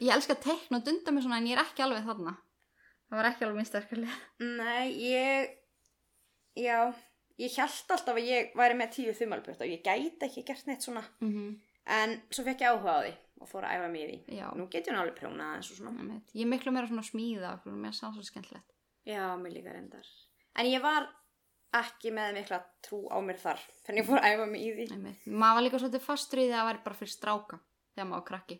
ég elska að teikna og dunda mig svona en ég er ekki alveg þarna. Það var ekki alveg minn sterkarlega. Nei, ég, já, ég held alltaf að ég væri með tíu þumalbjörn og ég gæti ekki gert neitt svona. Mm -hmm. En svo fekk ég áhuga á því og fór að æfa mig í því. Já, Nú get ég alveg prjónað eins og svona. Ég miklu meira svona smíða og mér sá svo skemmtilegt. Já, mér líka reyndar. En ég var ekki með mikla trú á mér þar. Þannig ég fór að æfa mig í því. Einmitt. Maður var líka svolítið fastur í því að það væri bara fyrir stráka þegar maður var krakki.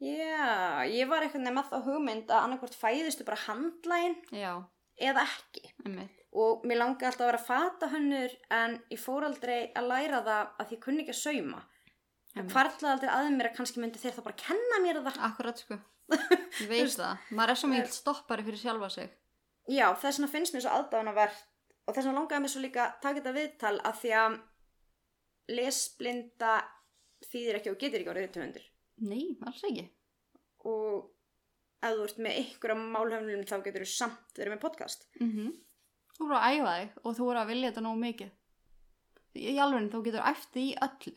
Já, ég var eitthvað með þá hugmynd að annarkvort fæðistu bara handlægin eða ekki. einmitt. Og mér langaði alltaf að vera fatahönnur en ég fór aldrei að læra það að ég kunni ekki að sauma. Hvarlaði aldrei að mér að kannski myndi þeir þá bara kenna mér það. Akkurat sko. Ég veit það. Maður er svo mikil stoppari fyrir sjálfa sig. Já, þess vegna finnst mér svo aðdáðanavert og þess vegna langaði mér svo líka að taka þetta viðtal að því að lesblinda þýðir ekki og getur ekki orðið töfundur. Nei, alls ekki. Og ef þú ert með ykkur á málhöfnum þá getur þú samt verið með podcast. Mm Þú voru að æfa þig og þú voru að vilja þetta nógu mikið. Í alveg þú getur æftið í öllu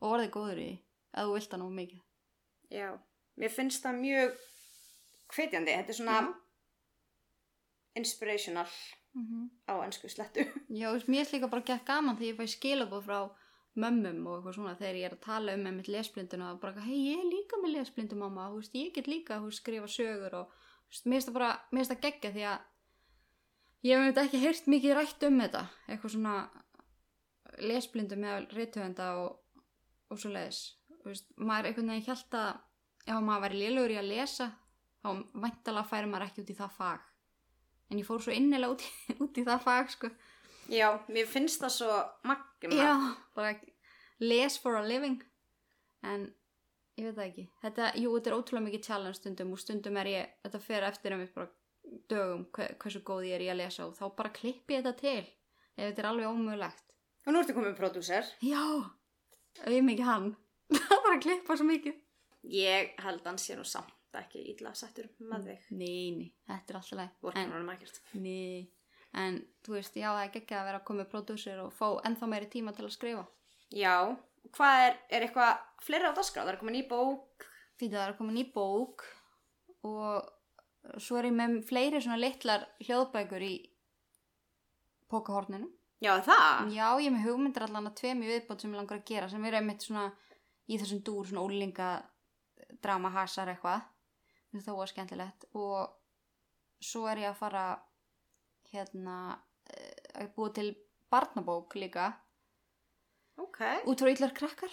og orðið góður í ef þú vilt það nógu mikið. Já, mér finnst það mjög hvetjandi. Þetta er svona Já. Inspirational Mm -hmm. á ennsku slettu. Já, mér er líka bara gett gaman þegar ég fæ skilabóð frá mömmum og eitthvað svona þegar ég er að tala um með mitt lesblinduna og bara, hei, ég er líka með lesblindu mamma, þú veist, ég get líka þú skrifa sögur og veist, mér finnst það bara, mér finnst það geggja því að ég hef þetta ekki heyrt mikið rætt um þetta, eitthvað svona lesblindu með rithöfenda og, og svo leiðis, þú veist, maður einhvern veginn hjælt að ef maður væri lélugur í að lesa þá væntalega færi maður ekki út í það fag en ég fór svo innilega út í, út í það fag, sko. Já, mér finnst það svo magna. Já, bara les for a living. En ég veit það ekki. Þetta, jú, þetta er ótrúlega mikið challenge stundum og stundum er ég, þetta fer eftir einmitt bara dögum hve, hversu góð ég er í að lesa og þá bara klippi ég þetta til ef þetta er alveg ómögulegt. Og nú ertu komið prodúser. Já, auðvitað mikið hann. Það er bara að klippa svo mikið. Ég held hann sé nú samt ekki illa settur með þig. Nei, nei, þetta er alltaf leið hann ekkert. Nei, en þú veist, já, það er ekki að vera að koma með prodúsir og fá ennþá meiri tíma til að skrifa Já, hvað er, er eitthvað fleira á dagskrá? Það er komin í bók. Því það er komin í bók og svo er ég með fleiri svona litlar hljóðbækur í pókahorninu. Já, það? Já, ég er með hugmyndir allan að tveim í viðbót sem ég langar að gera sem eru einmitt svona í þessum dúr, svona ólinga drama hasar eitthvað. Þetta er þó að skemmtilegt og svo er ég að fara hérna eh, að búa til barnabók líka Ok. út frá illar krakkar.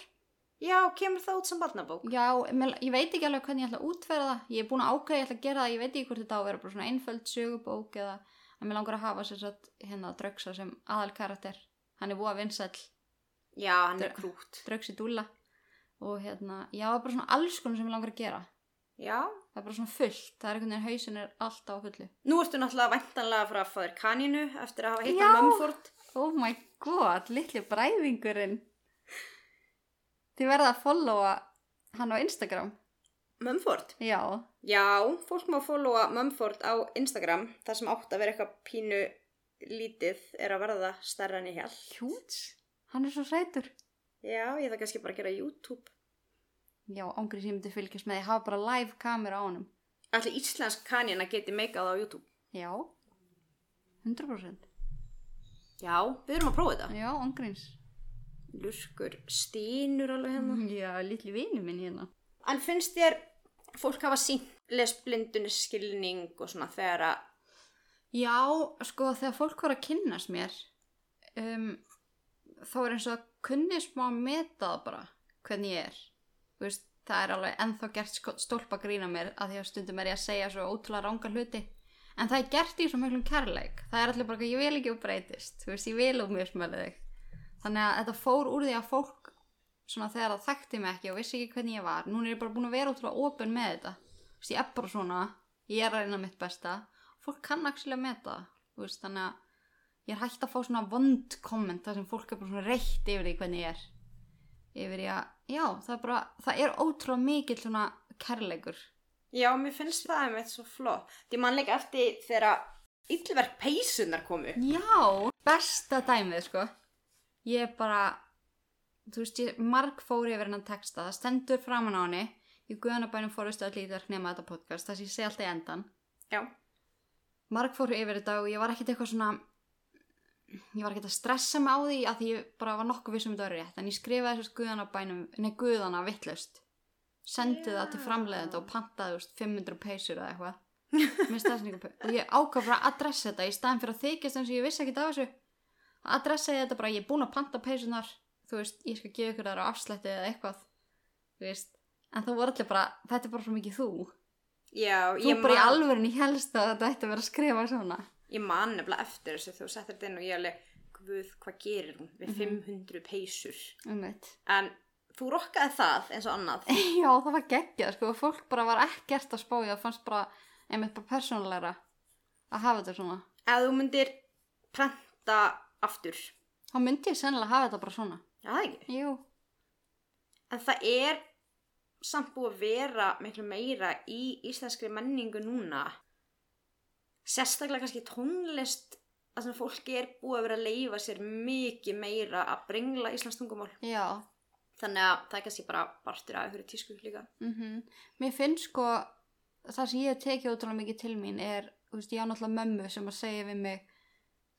Já, kemur það út sem barnabók? Já, ég veit ekki alveg hvernig ég ætla að útferða það. Ég er búin að ákveða ég ætla að gera það. Ég veit ekki hvort þetta á að vera bara svona einföld sögubók eða að mér langar að hafa sér satt hérna draugsa sem aðal karakter. Hann er búið að vinsæll Já, hann er Dr- krútt. draugs í dúlla og hérna, já, það bara svona alls konar sem ég langar að gera. Já. Það er bara svona fullt. Það er einhvern veginn hausin er alltaf á fullu. Nú ertu náttúrulega væntanlega frá að fá þér kanínu eftir að hafa hitt Já. á Mumford. Oh my god, litli bræðingurinn. Þið verða að followa hann á Instagram. Mumford? Já, Já, fólk má followa Mumford á Instagram. Það sem átt að vera eitthvað pínu lítið er að verða stærra en ég held. hjúts. Hann er svo sætur. Já, ég það kannski bara að gera YouTube. Já, ángrið sem myndi fylgjast með því hafa bara live kamera á honum. Allir íslensk kanína geti meikað á YouTube. Já, 100%. Já, við erum að prófa þetta. Já, ángríns. lurkur stínur alveg hérna. Já, litli vini minn hérna. En finnst þér fólk hafa sínt lesblindunni skilning og svona þegar að, Já, sko, þegar fólk var að kynnast mér, um, þá er eins og að kunni smá að meta það bara, hvernig ég er. Veist, það er alveg ennþá gert sko- stólpa grína mér að því að stundum er ég að segja svo ótrúlega ranga hluti. En það er gert í svo miklum kærleik. Það er allir bara að ég vil ekki og breytist. Þú veist, ég vil og mjög smölu þig. Þannig að þetta fór úr því að fólk, svona þegar það þekkti mig ekki og vissi ekki hvernig ég var, núna er ég bara búin að vera ótrúlega opinn með þetta. Þú veist, ég er bara svona, ég er að reyna mitt besta. Fólk kann actually að meta það. Veist, þannig að ég er hægt að fá svona vond komment þar sem fólk er bara svona reitt yfir því hvernig ég er. Yfir því að, já, það er bara, það er ótrúlega mikill svona kærleikur. já, mér finnst það einmitt svo flott. Því mannleika eftir þegar yllverk peysunar komu. Já, besta dæmið sko Ég bara Þú veist, ég marg fór yfir hennan texta Það stendur framan á henni Í guðanabænum fórustu öll í þér nema þetta podcast Það sem ég segi alltaf í endan Já, Marg fór yfir þetta og ég var ekkit eitthvað svona Ég var ekkit að stressa mig á því að því ég bara var nokkuð vissum þetta var rétt En ég skrifaði þessast guðanabænum Nei, guðana vitlaust. Sendi það til framleiðenda og pantaði veist, 500 peysur eða eitthvað. Og ég ákvað bara að adressa þetta í staðin fyrir að þykjast eins og ég vissi ekki af þessu. Að adressa þetta bara, ég er búin að panta peysunar þú veist, ég skal gefa ykkur þar á afslætti eða eitthvað veist, en þú voru allir bara þetta er bara svo mikið þú. Já, þú bara í man, alvörinni helst að þetta ætti að vera að skrifa svona ég man nefnilega eftir þessu þú settir þetta inn og ég alveg, guð, hvað gerir hún við 500 peysur? um veit En þú rokkaði það eins og annað. já, það var geggjað, sko, fólk bara var ekkert að ég það fannst bara, einmitt bara persónulegra að hafa þetta svona Ef þú myndir prenta aftur, þá myndi ég sennilega hafa þetta bara svona já það ekki. jú, En það er samt búið að vera miklu meira í íslenskri menningu núna. Sérstaklega kannski tónlist að sem fólki er búið að vera að leifa sér mikið meira að brengla íslensk tungumál. já. Þannig að það er kannski bara partur af einhverju tísku líka. Mm Mér finnst sko það sem ég hef tekið ótrúlega mikið til mín er, þú veist, ég á náttúrulega mömmu sem að segja við mig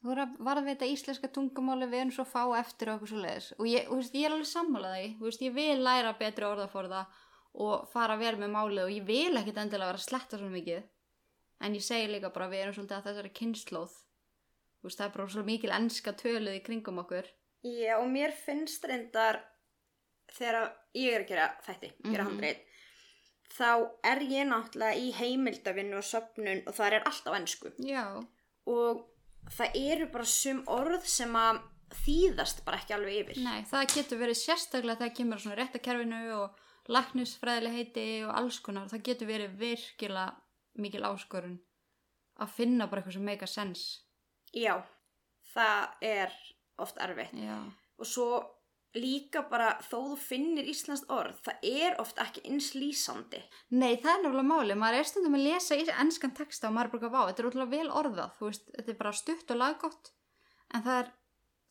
þú er að varðveita íslenska tungumáli við erum svo fá eftir og eitthvað svo leiðis og ég, þú veist, ég er alveg sammálað því. Þú veist, ég vil læra betri orðaforða og fara vel með málið og ég vil ekkit endilega vera að sletta svo mikið en ég segi líka bara við erum svolítið að þessari kynnslóð þú veist, það er bara svo mikil enska töluð í kringum okkur Já, og mér finnst reyndar þegar ég er að gera þætti, gera Mhm. handreit, þá er ég náttúrulega í heimildavinnu og söfnun og það er allt á ennsku. Já, Og það eru bara sum orð sem að þýðast bara ekki alveg yfir. Nei, það getur verið sérstaklega þegar kemur að svona réttakerfinu og laknisfræðileg heiti og alls konar. Það getur verið virkilega mikil áskorun að finna bara eitthvað sem make a sense. Já, það er oft erfitt. Já, Og svo líka bara þó þú finnir íslenskt orð, það er oft ekki eins lýsandi. Nei, það er nefnilega máli. Maður er stundum að lesa í ennskan texta og maður er bara að vá. Þetta er útrúlega vel orðað, þú veist, þetta er bara stutt og laggott. En það er,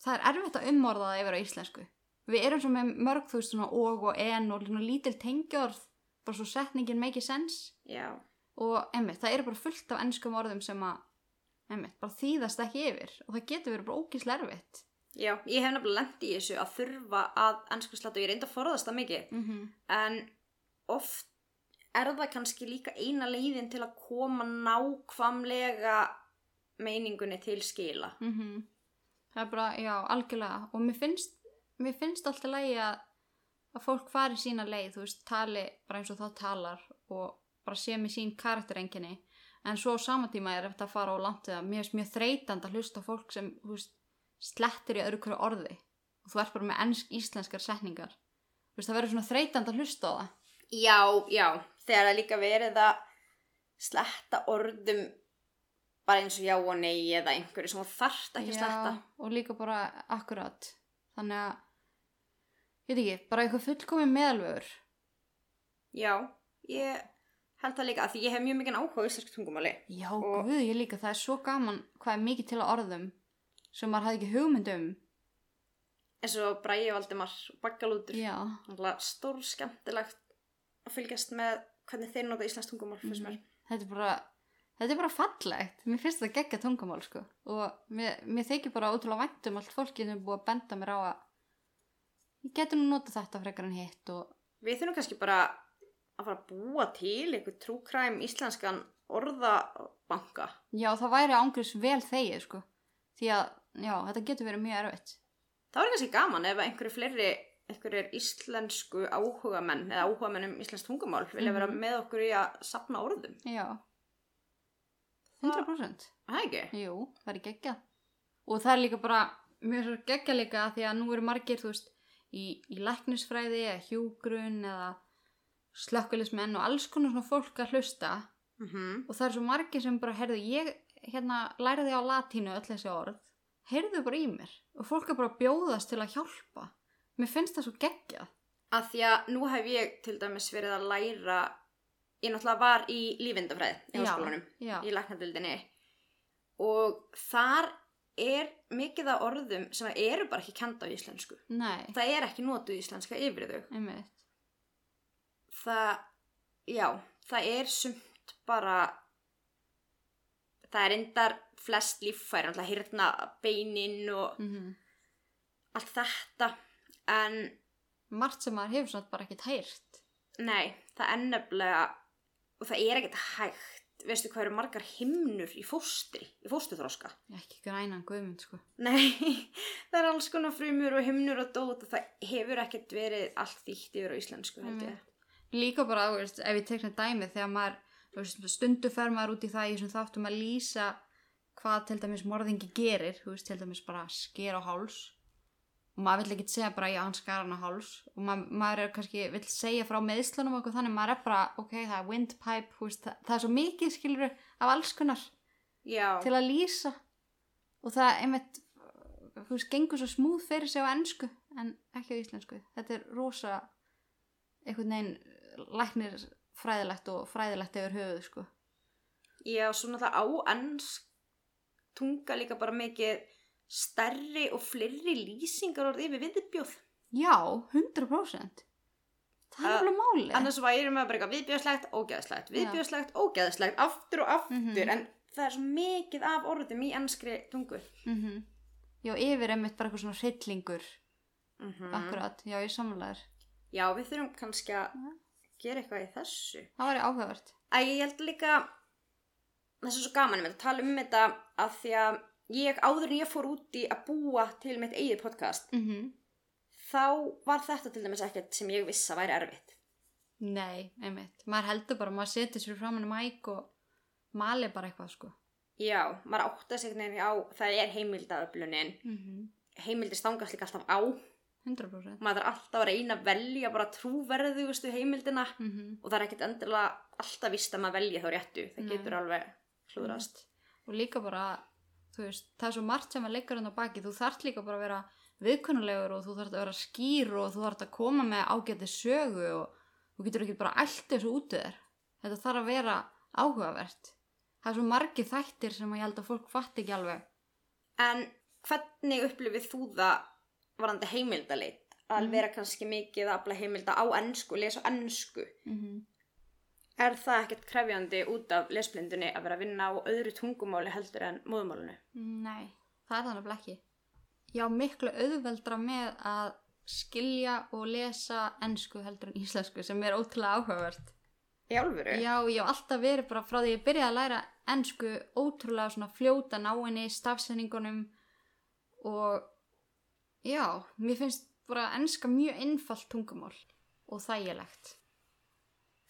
það er erfitt að umorða það yfir á íslensku. Við erum svo með mörg, þú veist, svona og og en og lítil tengjörð, bara svo setningin make sense. Já. Og emmitt, það eru bara fullt af ennskum orðum sem að, emmitt, bara þýðast ekki yfir. Og það getur verið bara ógíslega erfitt. Já, ég hef nefnilega lent í þessu að þurfa að ennsku slata og ég reynda að forðast það mikið. Mm -hmm. En oft er það kannski líka eina leiðin til að koma nákvamlega meiningunni til skila. Mhm. Það er bara, já, algjörlega og mér finnst, mér finnst alltaf lægi að, að fólk fari sína leið, þú veist, tali bara eins og það talar og bara sé með sín karakterenginni en svo á sama tíma er eftir að fara á langt eða mér finnst mjög þreytand að hlusta fólk sem, veist, slettir í öðru hverju orði. Og þú ert bara með ennsk íslenskar setningar. Veist, það verður svona þreytand að hlusta á það. Já, já, þegar það er líka verið að sletta orðum bara eins og já og nei eða einhverju sem þú þarft ekki að sletta. og líka bara akkurat. Þannig að, ég veit ekki, bara eitthvað fullkomin meðalvegur Já, ég held það líka að því ég hef mjög mikið áhuga á íslensku tungumáli. Já, Og- guð, ég líka, það er svo gaman hvað er mikið til að orðum sem maður hafði ekki hugmynd um. eins og Bræði Valdimar Baggalútur. Stór skemmtilegt að fylgjast með hvernig þeir nota íslenskt tungumál mér. þetta er bara, þetta er bara fallegt. Mér finnst þetta geggja tungumál, sko. Og mér, mér þykir bara ótrúlega vænt um allt fólki sem er búið að benda mér á að ég geti nú nota þetta frekar en hitt og Við þurfum kannski bara að fara að búa til eitthvað trúkræm íslenskan orðabanka. já, það væri ángriðs vel þegið, sko. Því að, já, þetta getur verið mjög erfitt. Það var kannski gaman ef einhverju fleiri, einhverjir íslensku áhugamenn eða áhugamenn um íslensk tungumál vilja vera með okkur í að sapna orðum. Já. 100%. Það er ekki? Jú, það er geggjað. Og það er líka bara, mjög svo geggjað líka því að nú eru margir, þú veist, í, í læknisfræði eða hjúgrun eða slökkulismenn og alls konar svona fólk að hlusta Mm og það er svo margir sem bara, heyrðu, ég hérna læriði á latínu öll þessi orð, heyrðu bara í mér og fólk er bara bjóðast til að hjálpa. Mér finnst það svo geggjað. Að því að nú hef ég til dæmis verið að læra, ég náttúrulega var í lífindafræði í háskólanum, í læknadildinni og þar er mikið af orðum sem eru bara ekki kenda á íslensku. Nei, Það er ekki notuð íslenska yfir þau. einmitt. Það, já, það er sumt bara, það er endar flest líffæri, náttúrulega hirtna beinin og Mm allt þetta, en Margt sem maður hefur svona bara ekkert heyrt. Nei, það er nefnilega og það er ekkert hægt. Veistu hvað eru margar himnur í fóstri í fóstuþróska Ekki grænan guðmund, sko. Nei, það er alls konar frumur og himnur og dót og það hefur ekkert verið allt þýtt yfir á íslensku held ég Líka bara, þú veist, ef ég tekna dæmi þegar maður, þú veist, stundu fer maður út í það í þessum þáttum að lýsa hvað til dæmis morðingi gerir, þú veist, til dæmis bara sker á háls. Og maður vill ekki segja bara já, hann skar hann á háls. Og maður, maður er kannski, vill segja frá meðslunum eitthvað þannig, maður er bara, ok, það er windpipe, veist, það, það er svo mikið skilur af alls konar Já, til að lýsa. Og það einmitt, þú veist, gengur svo smúð fyrir sig á ennsku en ekki á íslensku. Þetta er rosa einhvern veginn læknir fræðilegt og fræðilegt yfir höfuð, sko. já, svo náttúrulega á ennsk tunga líka bara mikið stærri og fleiri lýsingar orð yfir viðbjóð Já, 100%. Það er alveg málið. annars væri maður bara eitthvað viðbjóðslegt, ógeðslegt viðbjóðslegt, ógeðslegt, aftur og aftur Mhm. en það er svo mikið af orðum í ennskri tungu Mm Já, yfir einmitt bara eitthvað svona hryllingur. mm Akkurat, já, ég samlæður. Já, við þurfum kannski að gera eitthvað í þessu. Það væri áhugavert. Æ, ég held líka, þessu er svo gaman þetta, tala um þetta að því að ég áður en ég fór út í að búa til mitt eigið podcast, Mm þá var þetta til dæmis ekkert sem ég viss að væri erfitt. Nei, einmitt. Maður heldur bara, maður setur sér framan um æg og mali bara eitthvað, sko. Já, maður átti að segja á, það er heimildaöflunin, Mm heimildir stangast líka alltaf á, 100%. maður er alltaf að reyna að velja bara trúverðugustu heimildina Mm og það er ekkert endilega alltaf vist að maður velja þá réttu, það Nei. getur alveg hlúðrast. og líka bara þú veist, það er svo margt sem að leggja á baki. Þú þarft líka bara að vera viðkunnulegur og þú þarft að vera skýr og þú þarft að koma með ágæti sögu og þú getur ekki bara allt þessu út þér. Þetta þarf að vera áhugavert. Það er svo margi þættir sem ég held að fólk fatt ekki alveg. En hvernig upplifið þú það varandi heimildalit? Að Mhm. vera kannski mikið að afla heimilda á ennsku, lesa á ennsku. mm -hmm. Er það ekkert krefjandi út af lesblindunni að vera að vinna á öðru tungumáli heldur en móðumálinu? nei, það er þannig ekki já, miklu auðveldra með að skilja og lesa ennsku heldur en íslensku sem er ótrúlega áhugavert Í álfuru? Já, ég hef alltaf verið bara frá því ég byrjaði að læra ennsku ótrúlega svona fljóta náinni, stafsendingunum og já, mér finnst bara ennska mjög einfalt tungumál og þægilegt.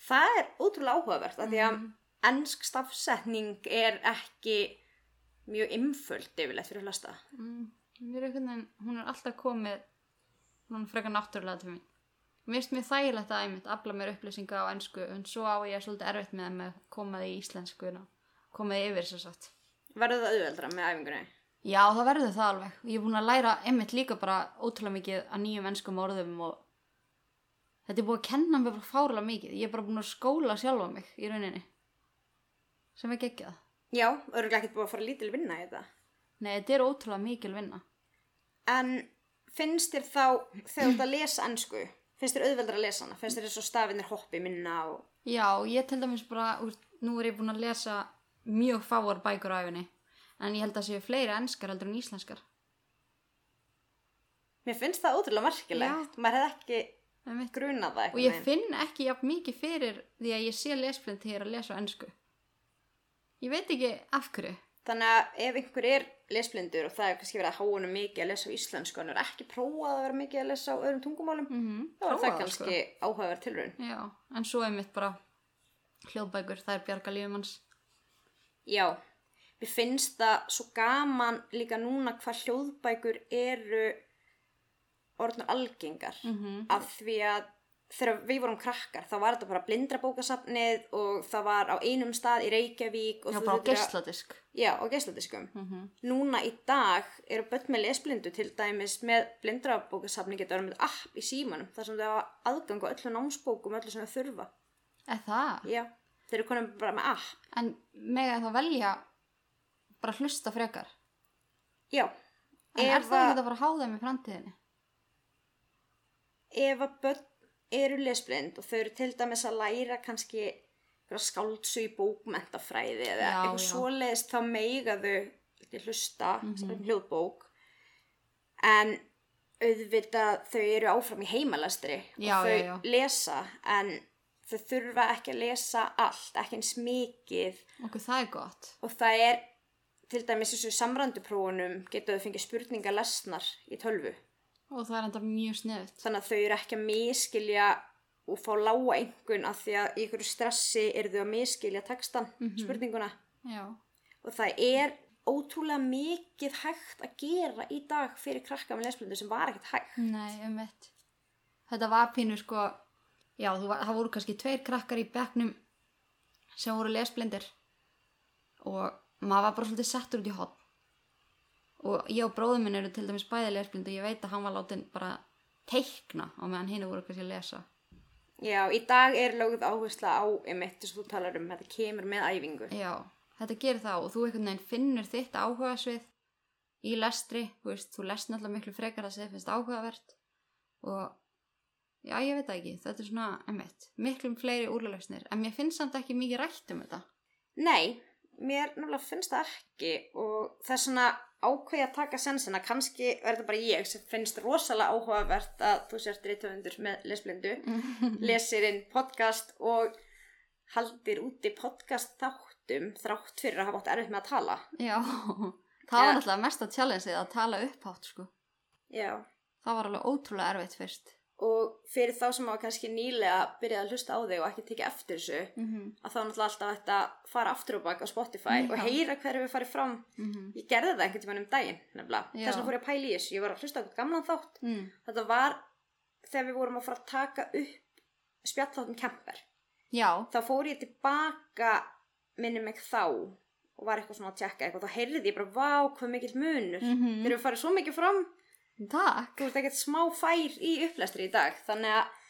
Það er ótrúlega áhugavert af því að Mhm. ennsk stafsetning er ekki mjög einföld yfirleitt fyrir hlasta. Mm, mér er einhvern veginn, hún er alltaf komið, hún er frekar náttúrulega til mín. Mér finnst mér þægilegt að einmitt afla mér upplýsinga á ennsku en svo á ég svolítið erfitt með að koma því í íslensku koma því yfir sér satt. Verður það auðveldra með æfingunni? Já, það verður það alveg. Ég er búin að læra einmitt líka bara ótrúlega mikið að nýjum ennskum orðum og þetta er búin að kenna mér bara fárlega mikið. Ég er bara búin að skóla sjálfa mig í rauninni. Sem er geggjað. Já, örgulega ekkert búið að fara lítil vinna í þetta. Nei, þetta er ótrúlega mikil vinna. En finnst þér þá, þegar þú ert að lesa ennsku, finnst þér auðveldra að lesa hana? Finnst þér þessu stafinir hoppi minna og... Já, ég til dæmis bara, úr, nú er ég búin að lesa mjög fáar bækur á æfinni. En ég held að séu fleiri enskar heldur en íslenskar. Mér finnst það ótrúlega merkilegt. Maður hefði ekki grunað það og ég finn ekki jafn mikið fyrir því að ég sé ég er að lesa ennsku ég veit ekki af hverju Þannig að ef einhver er lesblindur og það er kannski verið að háa honum mikið að lesa á íslensku en er ekki prófað að vera mikið að lesa á öðrum tungumálum, mm -hmm. þá er það kannski áhugaverð tilraun. já, en svo er mitt bara hljóðbækur, það er bjarga lífum hans Já, mér finnst það svo gaman líka núna hvað hljóðbækur eru orðnar algengar Mhm. af því að þegar við vorum krakkar þá var þetta bara blindrabókasafnið og það var á einum stað í Reykjavík og já, bara á að- geisladisk Já, á geisladiskum. mm Núna í dag eru börn með lesblindu til dæmis með blindrabókasafni verið með app í símanum þar sem þau hafa aðgang á öllu námsbókum öllu sem þau þurfa. er það? Já, þeir eru konum bara með app. en mega þá velja bara hlusta frekar? Já, en er það að- ekki að fara að háða þeim í framtíðinni? ef að börn eru lesblind og þau eru til dæmis að læra kannski skáltsu í bókmentafræði eða Já, eitthvað svoleiðist þá meiga þau ekki hlusta Mhm. sem hljóðbók. En auðvitað þau eru áfram í heimalestri Já, og þau já, lesa en þau þurfa ekki að lesa allt, ekki eins mikið. Okkur það er gott. Og það er til dæmis þessu samrænduprófunum getur þau fengið spurningar lesnar í tölvu. Og það er enda mjög sniðut þannig að þau eru ekki að miskilja og fá lága einhvern af því að í ykkur stressi eru þau að miskilja textan, spurninguna. Já, og það er ótrúlega mikið hægt að gera í dag fyrir krakka með lesblindu sem var ekkert hægt. Nei, um mitt þetta var pínu sko já, þú var, það voru kannski tveir krakkar í bekknum sem voru lesblindir og maður var bara svolítið settur út í hotn og ég og bróður minn eru til dæmis bæði lesblind og ég veit að hann var látin bara teikna á meðan hinn voru kannski að lesa. Já, í dag er lögð áhersla á emitt þess að þú talar um, þetta kemur með æfingu. Já, þetta gerir það og þú einhvern veginn finnur þitt áhuga svið í lestri, þú veist, þú lest náttúrulega miklu frekar að segja finnst áhugavert og já, ég veit það ekki, þetta er svona, emitt, miklu fleiri úrlausnir, en mér finnst samt ekki mikið rætt um þetta. Nei, mér náttúrulega finnst það ekki og það er svona ákveði að taka sensina, kannski verður bara ég sem finnst rosalega áhugavert að þú sért reytöfundur með lesblindu lesir inn podcast og haldir úti podcast þáttum þrátt fyrir að hafa átt erfitt með að tala Já, það var Ja. náttúrulega mesta challengeið að tala upphátt, sko. Já. Það var alveg ótrúlega erfitt fyrst. Og fyrir þá sem hafa kannski nýlega byrjað að hlusta á þig og ekki tekið eftir þessu Mm -hmm. að þá náttúrulega alltaf að fara aftur og bak á Spotify og Já. heyra hverju við farið fram. Mm ég gerði það einhvern tímann um daginn þess vegna fór ég að pæla í þessu. Ég var að hlusta á gamlan þátt. Mm. þetta var þegar við vorum að fara að taka upp spjalláttum kemper. Já, þá fór ég tilbaka minni mig þá og var eitthvað svona að tjekka eitthvað. Þá heyrði ég bara, vá, hvað mikill munur. Mhm. þegar við farið svo mikið fram takk. þú ert ekkert smá fær í upplestri í dag þannig að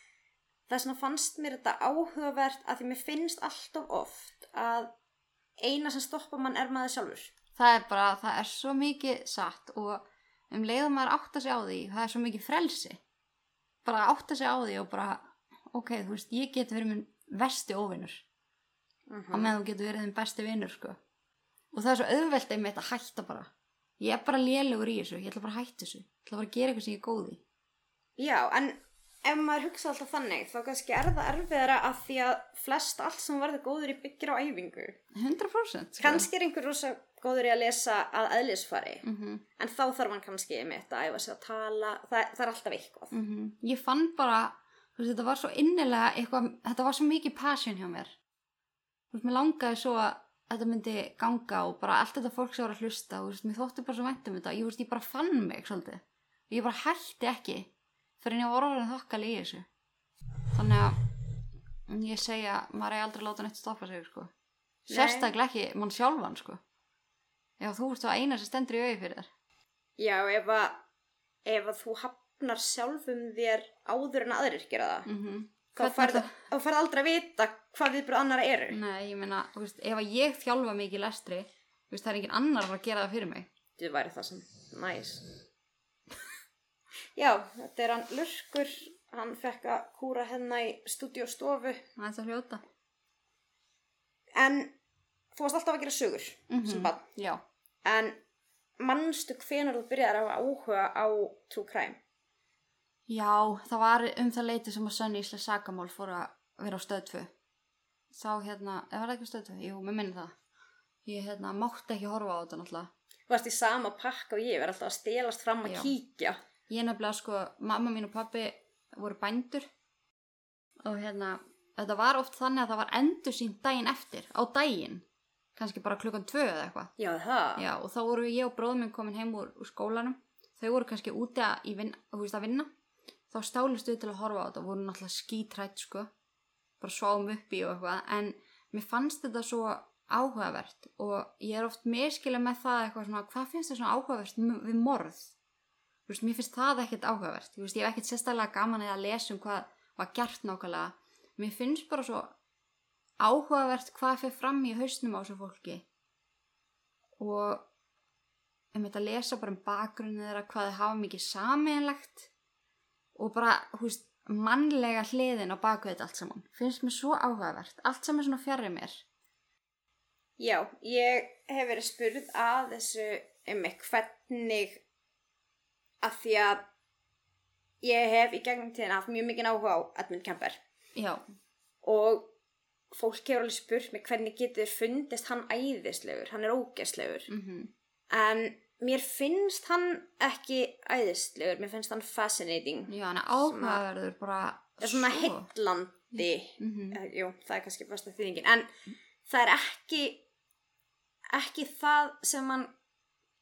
þess vegna fannst mér þetta áhugavert að því mér finnst alltaf oft að eina sem stoppa mann er maður sjálfur Það er bara, það er svo mikið satt og um leiðum maður átta sig á því, það er svo mikið frelsi. Bara átta sig á því og bara, ok, þú veist, ég get verið minn vesti óvinnur. á meðan þú getur verið þinn besti vinnur sko. og það er svo auðvelt einmitt að hætta bara ég er bara lélugur í þessu, ég ætla bara að hætta þessu. Ég ætla bara að gera eitthvað sem ég er góð í. Já, en ef maður hugsa alltaf þannig þá kannski er það erfiðara að því að flest allt sem verður góður í byggir á æfingu. 100% sko. kannski er einhver rosa góður í að lesa að eðlisfari mm en þá þarf hann kannski einmitt að æfa sig að tala það, það er alltaf eitthvað. Mhm. ég fann bara veist, þetta var svo innilega eitthvað, þetta var svo mikið passion hjá mér. Veist, mér langaði svo að þetta myndi ganga og bara allt þetta fólk sem var að hlusta og mér þótti bara svo væntum þetta ég, ég bara fann mig svolítið ég bara hætti ekki fyrir var orðin þokkali í þessu þannig að ég segja maður er aldrei að láta neitt stoppa sig sko. Sérstaklega ekki mann sjálfan sko. já þú veist það eina sem stendur í auði fyrir þér Já, ef að, ef að þú hafnar sjálfum þér áður en aðrir gera það mm -hmm. Þá færð þá færð aldrei að vita hvað viðbröð annara eru Nei, ég meina, veist, ef ég þjálfa mikið í lestri, veist, það er engin annar að gera það fyrir mig. Þetta væri það sem næs Já, þetta er hann Lurkur hann fekk að kúra hérna í stúdíostofu Það er það hljóta. en þú varst alltaf að gera sögur sem bann Já. en manstu hvenar þú byrjar að áhuga á true crime Já, það var um það leiti sem að Sönni Ísla Sagamál fór að vera á stöðtfu. Þá hérna, eða var það ekki á stöðtfu? Jú, mér minni það. Ég hérna mátti ekki horfa á þetta náttúrulega. Þú varst í sama pakka og ég, verð alltaf að stelast fram að Já. kíkja. Ég nefnilega sko, mamma mín og pappi voru bændur og hérna, þetta var oft þannig að það var endur sín daginn eftir, á daginn. Kannski bara klukkan tvö eða eitthvað. Já, það. Já, og þá voru ég og bróðum minn komin heim úr, úr skólanum. Þau voru kannski úti að, vin, að vinna. Þá stálust við til að horfa á þetta voru náttúrulega skítrætt, sko. Bara sváum upp í og eitthvað. En mér fannst þetta svo áhugavert og ég er oft miskilið með það eitthvað svona, hvað finnst þér svona áhugavert við morð? Veist, mér finnst það ekkert áhugavert. Þú veist, ég hef ekkert sérstaklega gaman að lesa um hvað var gert nákvæmlega. Mér finnst bara svo áhugavert hvað fyrir fram í hausnum á þessu fólki og um þetta að lesa bara um bakgrunni þeirra hvað þau hafa mikið sameinlegt og bara, hú veist, mannlega hliðin á baku þetta allt saman. Finnst mér svo áhugavert, allt er svona fjarrir mér. Já, ég hef verið spurð að þessu um mig hvernig að því að ég hef í gegnum tíðina haft mjög mikið áhuga á Edmund Kemper. Já, og fólk hefur alveg spurt mig hvernig getur fundist hann æðislegur, hann er ógeðslegur. Mm en mér finnst hann ekki æðislegur, mér finnst hann fascinating já, hann er áhugaverður bara er svona svo. heillandi Mhm. uh, jú, það er kannski besta þýðingin en það er ekki ekki það sem hann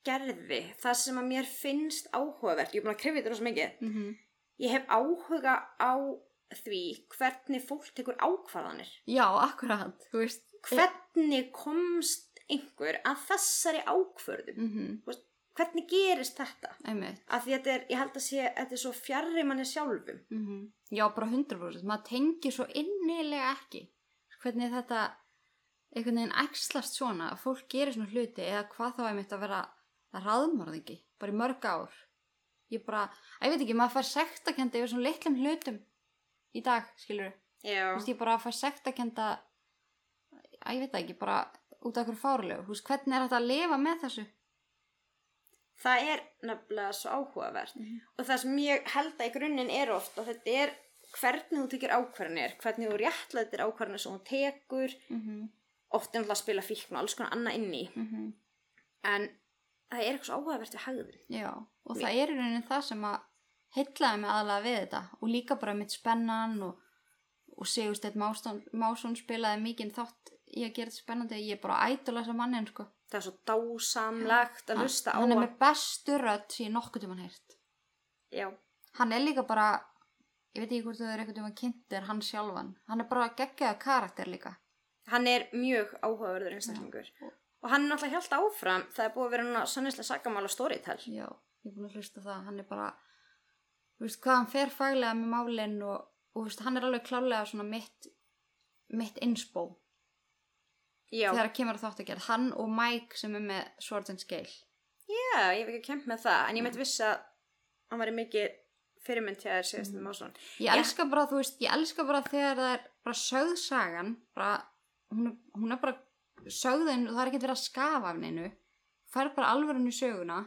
gerði, það sem að mér finnst áhugavert, ég er búin að krifja þetta rosa mikið Mhm. ég hef áhuga á því hvernig fólk tekur ákvarðanir já, akkurat, þú veist hvernig komst einhver að þessari ákvörðum mm Þú veist, hvernig gerist þetta? Einmitt. Af því þetta er, ég held að sé þetta er svo fjarrir manni sjálfum. Mm já, bara 100% maður tengir svo innilega ekki hvernig þetta einhvern veginn æxlast svona að fólk gerir svona hluti eða hvað þá einmitt að vera raðmörðingi, bara í mörg ár. Ég bara, ég veit ekki, maður fær sektakendi yfir svona litlum hlutum í dag, skilur þú veist, ég bara fær sektakenda að ég veit ekki, bara út af hverju fárlegu, þú veist, hvernig er þetta að lifa með þessu? Það er nefnilega svo áhugavert. Mhm. og það sem ég held að í grunninn er oft og þetta er hvernig þú tekir ákvarðanir hvernig þú réttlætir ákvarðanir sem þú tekur. Mm -hmm. oft er náttúrulega að spila fíkn og alls konar annað inni Mm en það er eitthvað svo áhugavert við hagðin Já, og það er í rauninni það sem að heillaði mig aðalega við þetta. Og líka bara mitt spennan og, og Másson, Másson spilaði mikið þátt í að gera þetta spennandi ég er bara ætula þessa mannin sko. Það er svo dásamlegt að hlusta á hann er hann með bestu rödd sem ég nokkuð tímann heyrt. Já, hann er líka bara ég veit ekki hvort þau eru eitthvað tímann kynntir hann sjálfan. Hann er bara geggjaða karakter líka. Hann er mjög áhugaverður einstaklingur. Og hann er náttúrulega hjálpt áfram það er búið að vera núna sannislega sagamál og storytell Já, ég er búin að hlusta það. Hann er bara, þú veist, hvað hann fer faglega með málinn og, og veist, hann er alveg klálega svona mitt mitt insbó já, þegar kemur að þátt að gera hann og Mike sem er með Swords and Scale. Já, ég hef ekki kemd með það en ég meit viss að hann væri mikið fyrirmynd hjá þér síðast um ásvon ég elska bara, þú veist, ég elska bara þegar það er bara sögðsagan bara, hún, er- hún er bara sögðin og það er ekkert verið að skafa af neinu. Fær bara alvörun í söguna.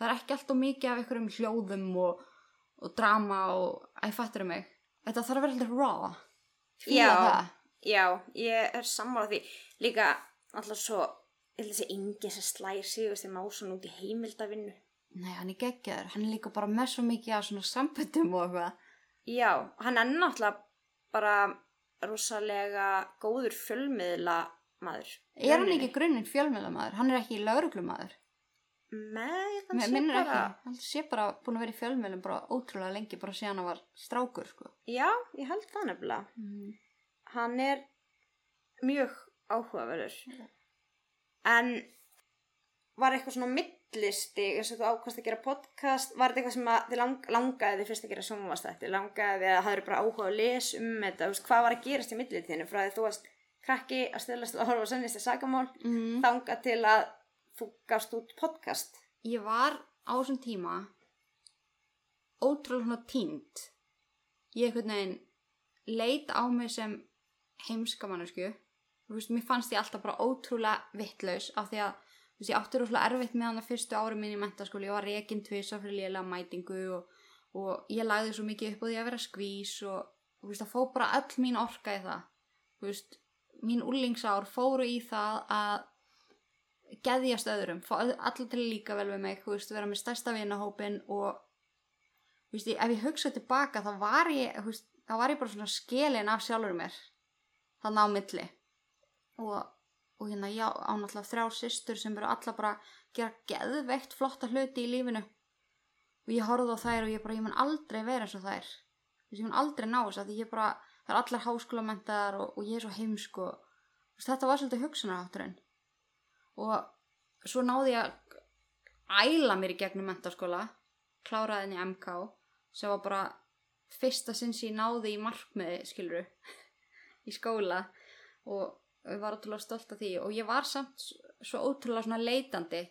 Það er ekki alltaf mikið af einhverjum hljóðum og, og drama og æ, fattur mig? Þetta þarf að vera alltaf raw. Já. það. Já, ég er sammála því líka alltaf svo ég held að þessi yngi sem slær sigurst í másun út í heimildavinnu Nei, hann er geggjaður. Hann er líka bara með svo mikið af svona samböndum og eitthvað. já, hann er náttúrulega bara rosalega góður fjölmiðla maður Er hann ekki grunninn fjölmjölamæður? Hann er ekki lauruglumæður. Nei, hann sé bara. Hann sé bara búin að vera í fjölmjölum bara ótrúlega lengi bara síðan hann var strákur, sko. Já, ég held það nefnilega Mm. Hann er mjög áhugaverður. En var eitthvað svona millisti eins og þú ákvæmst að gera podcast var þetta eitthvað sem að þið lang, langaði þið fyrst að gera sjónvastætti langaði þið að hafður bara áhuga að lesa um þetta? Veist, hvað var að gerast í millitíðinu frá því þú varst krakki að stilast að horfa á sennist sagamál Mm. þanga til að þú gafst út podcast? Ég var á þessum tíma ótrúlega tínt. Ég einhvern veginn leit á mig sem heimskamannisku. Þú veist, mér fannst ég alltaf bara ótrúlega vittlaus af því að þú veist, ég átti rosalega erfitt með hann að fyrstu ári mín í mentaskóli. Ég var rekin tvisa fyrir lélega mætingu og, og ég lagði svo mikið upp á því að vera skvís og þú veist, það fór bara öll mín orka í það þú veist, mín úlingsár fóru í það að geðjast öðrum, allir til að líka vel við mig, veist, vera með stærsta vinahópin og veist, ef ég hugsa tilbaka þá var ég veist, þá var ég bara svona skelin af sjálfur mér þannig á milli. Og, og hérna já, ánáttúrulega þrjár systur sem eru alla bara gera geðveikt flotta hluti í lífinu. Og ég horfði á þær og ég bara, ég mun aldrei vera eins og þær. Ég mun aldrei ná þess að ég bara, það er allar háskólamentaðar og, og ég er svo heimsk og þetta var svolítið hugsunarátturinn og svo náði ég að æla mér í gegnum mentaskóla kláraði henni MK sem var bara fyrsta sinn sem ég náði í markmiði skiluru í skóla og ég var ótrúlega stolt af því. Og ég var samt svo ótrúlega leitandi.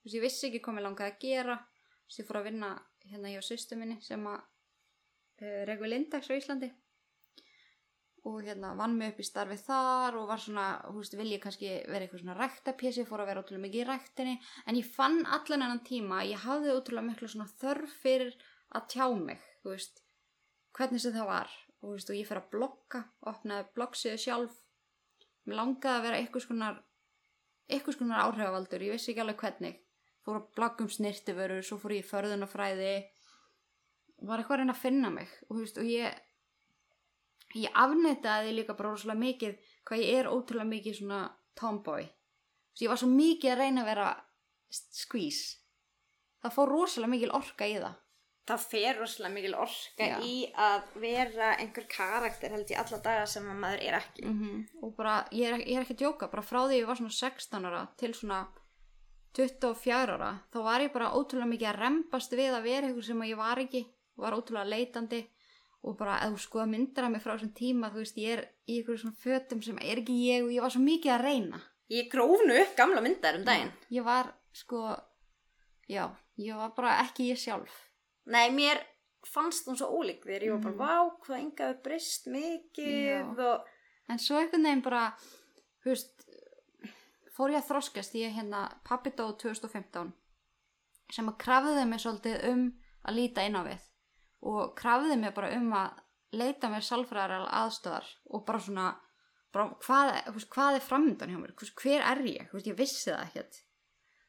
Þú veist ég vissi ekki hvað mér langaði að gera. Þú veist ég fór að vinna hérna hjá sýstu minni sem að uh, regu lindags á Íslandi. Og hérna vann mig upp í starfi þar og var svona, þú veist, vil ég kannski vera eitthvað svona ræktapjessi, fór að vera ótrúlega mikið í ræktinni. En ég fann allan enn tíma ég hafði ótrúlega miklu svona þörf fyrir að tjá mig, þú veist hvernig sem það var og, þú veist, og ég fer að blogga, opnaði bloggsíðu sjálf. Mér langaði að vera eitthvað svona eitthvað svona áhrifavaldur, ég vissi ekki alveg hvernig. Fór að blogga um snirtiförur svo fór ég í förðunafræði var eitthvað að reyna að finna mig og, þú veist, og ég ég afnættaði líka bara rosalega mikið hvað ég er ótrúlega mikið svona tomboy. Svo ég var svo mikið að reyna að vera skvís það fór rosalega mikil orka í það það fer rosalega mikil orka Já. í að vera einhver karakter held ég alla daga sem að maður er ekki. -hmm. og bara, ég er, ég er ekki að djóka. Bara frá því ég var svona 16 ára til svona 24 ára þá var ég bara ótrúlega mikið að rempast við að vera eitthvað sem ég var ekki. Var ótrúlega leitandi og bara að þú myndar að mig frá þessum tíma þú veist ég er í einhverjum svona fötum sem er ekki ég og ég var svo mikið að reyna. Ég grófnu upp gamla myndar um daginn. Ég var sko já, ég var bara ekki ég sjálf nei, mér fannst hún svo ólík þér ég var bara, Mhm. vá, hvað engaði brist mikið og en svo einhvern veginn bara þú veist fór ég að þroskast. Ég hérna pappi dó 2015 sem að krafði mig svolítið um að líta inn á við og krafði mig bara um að leita mér sálfræðar aðstöðar og bara svona bara, hvað, hvað er framöndan hjá mér? Hver er ég, ég vissi það ekkert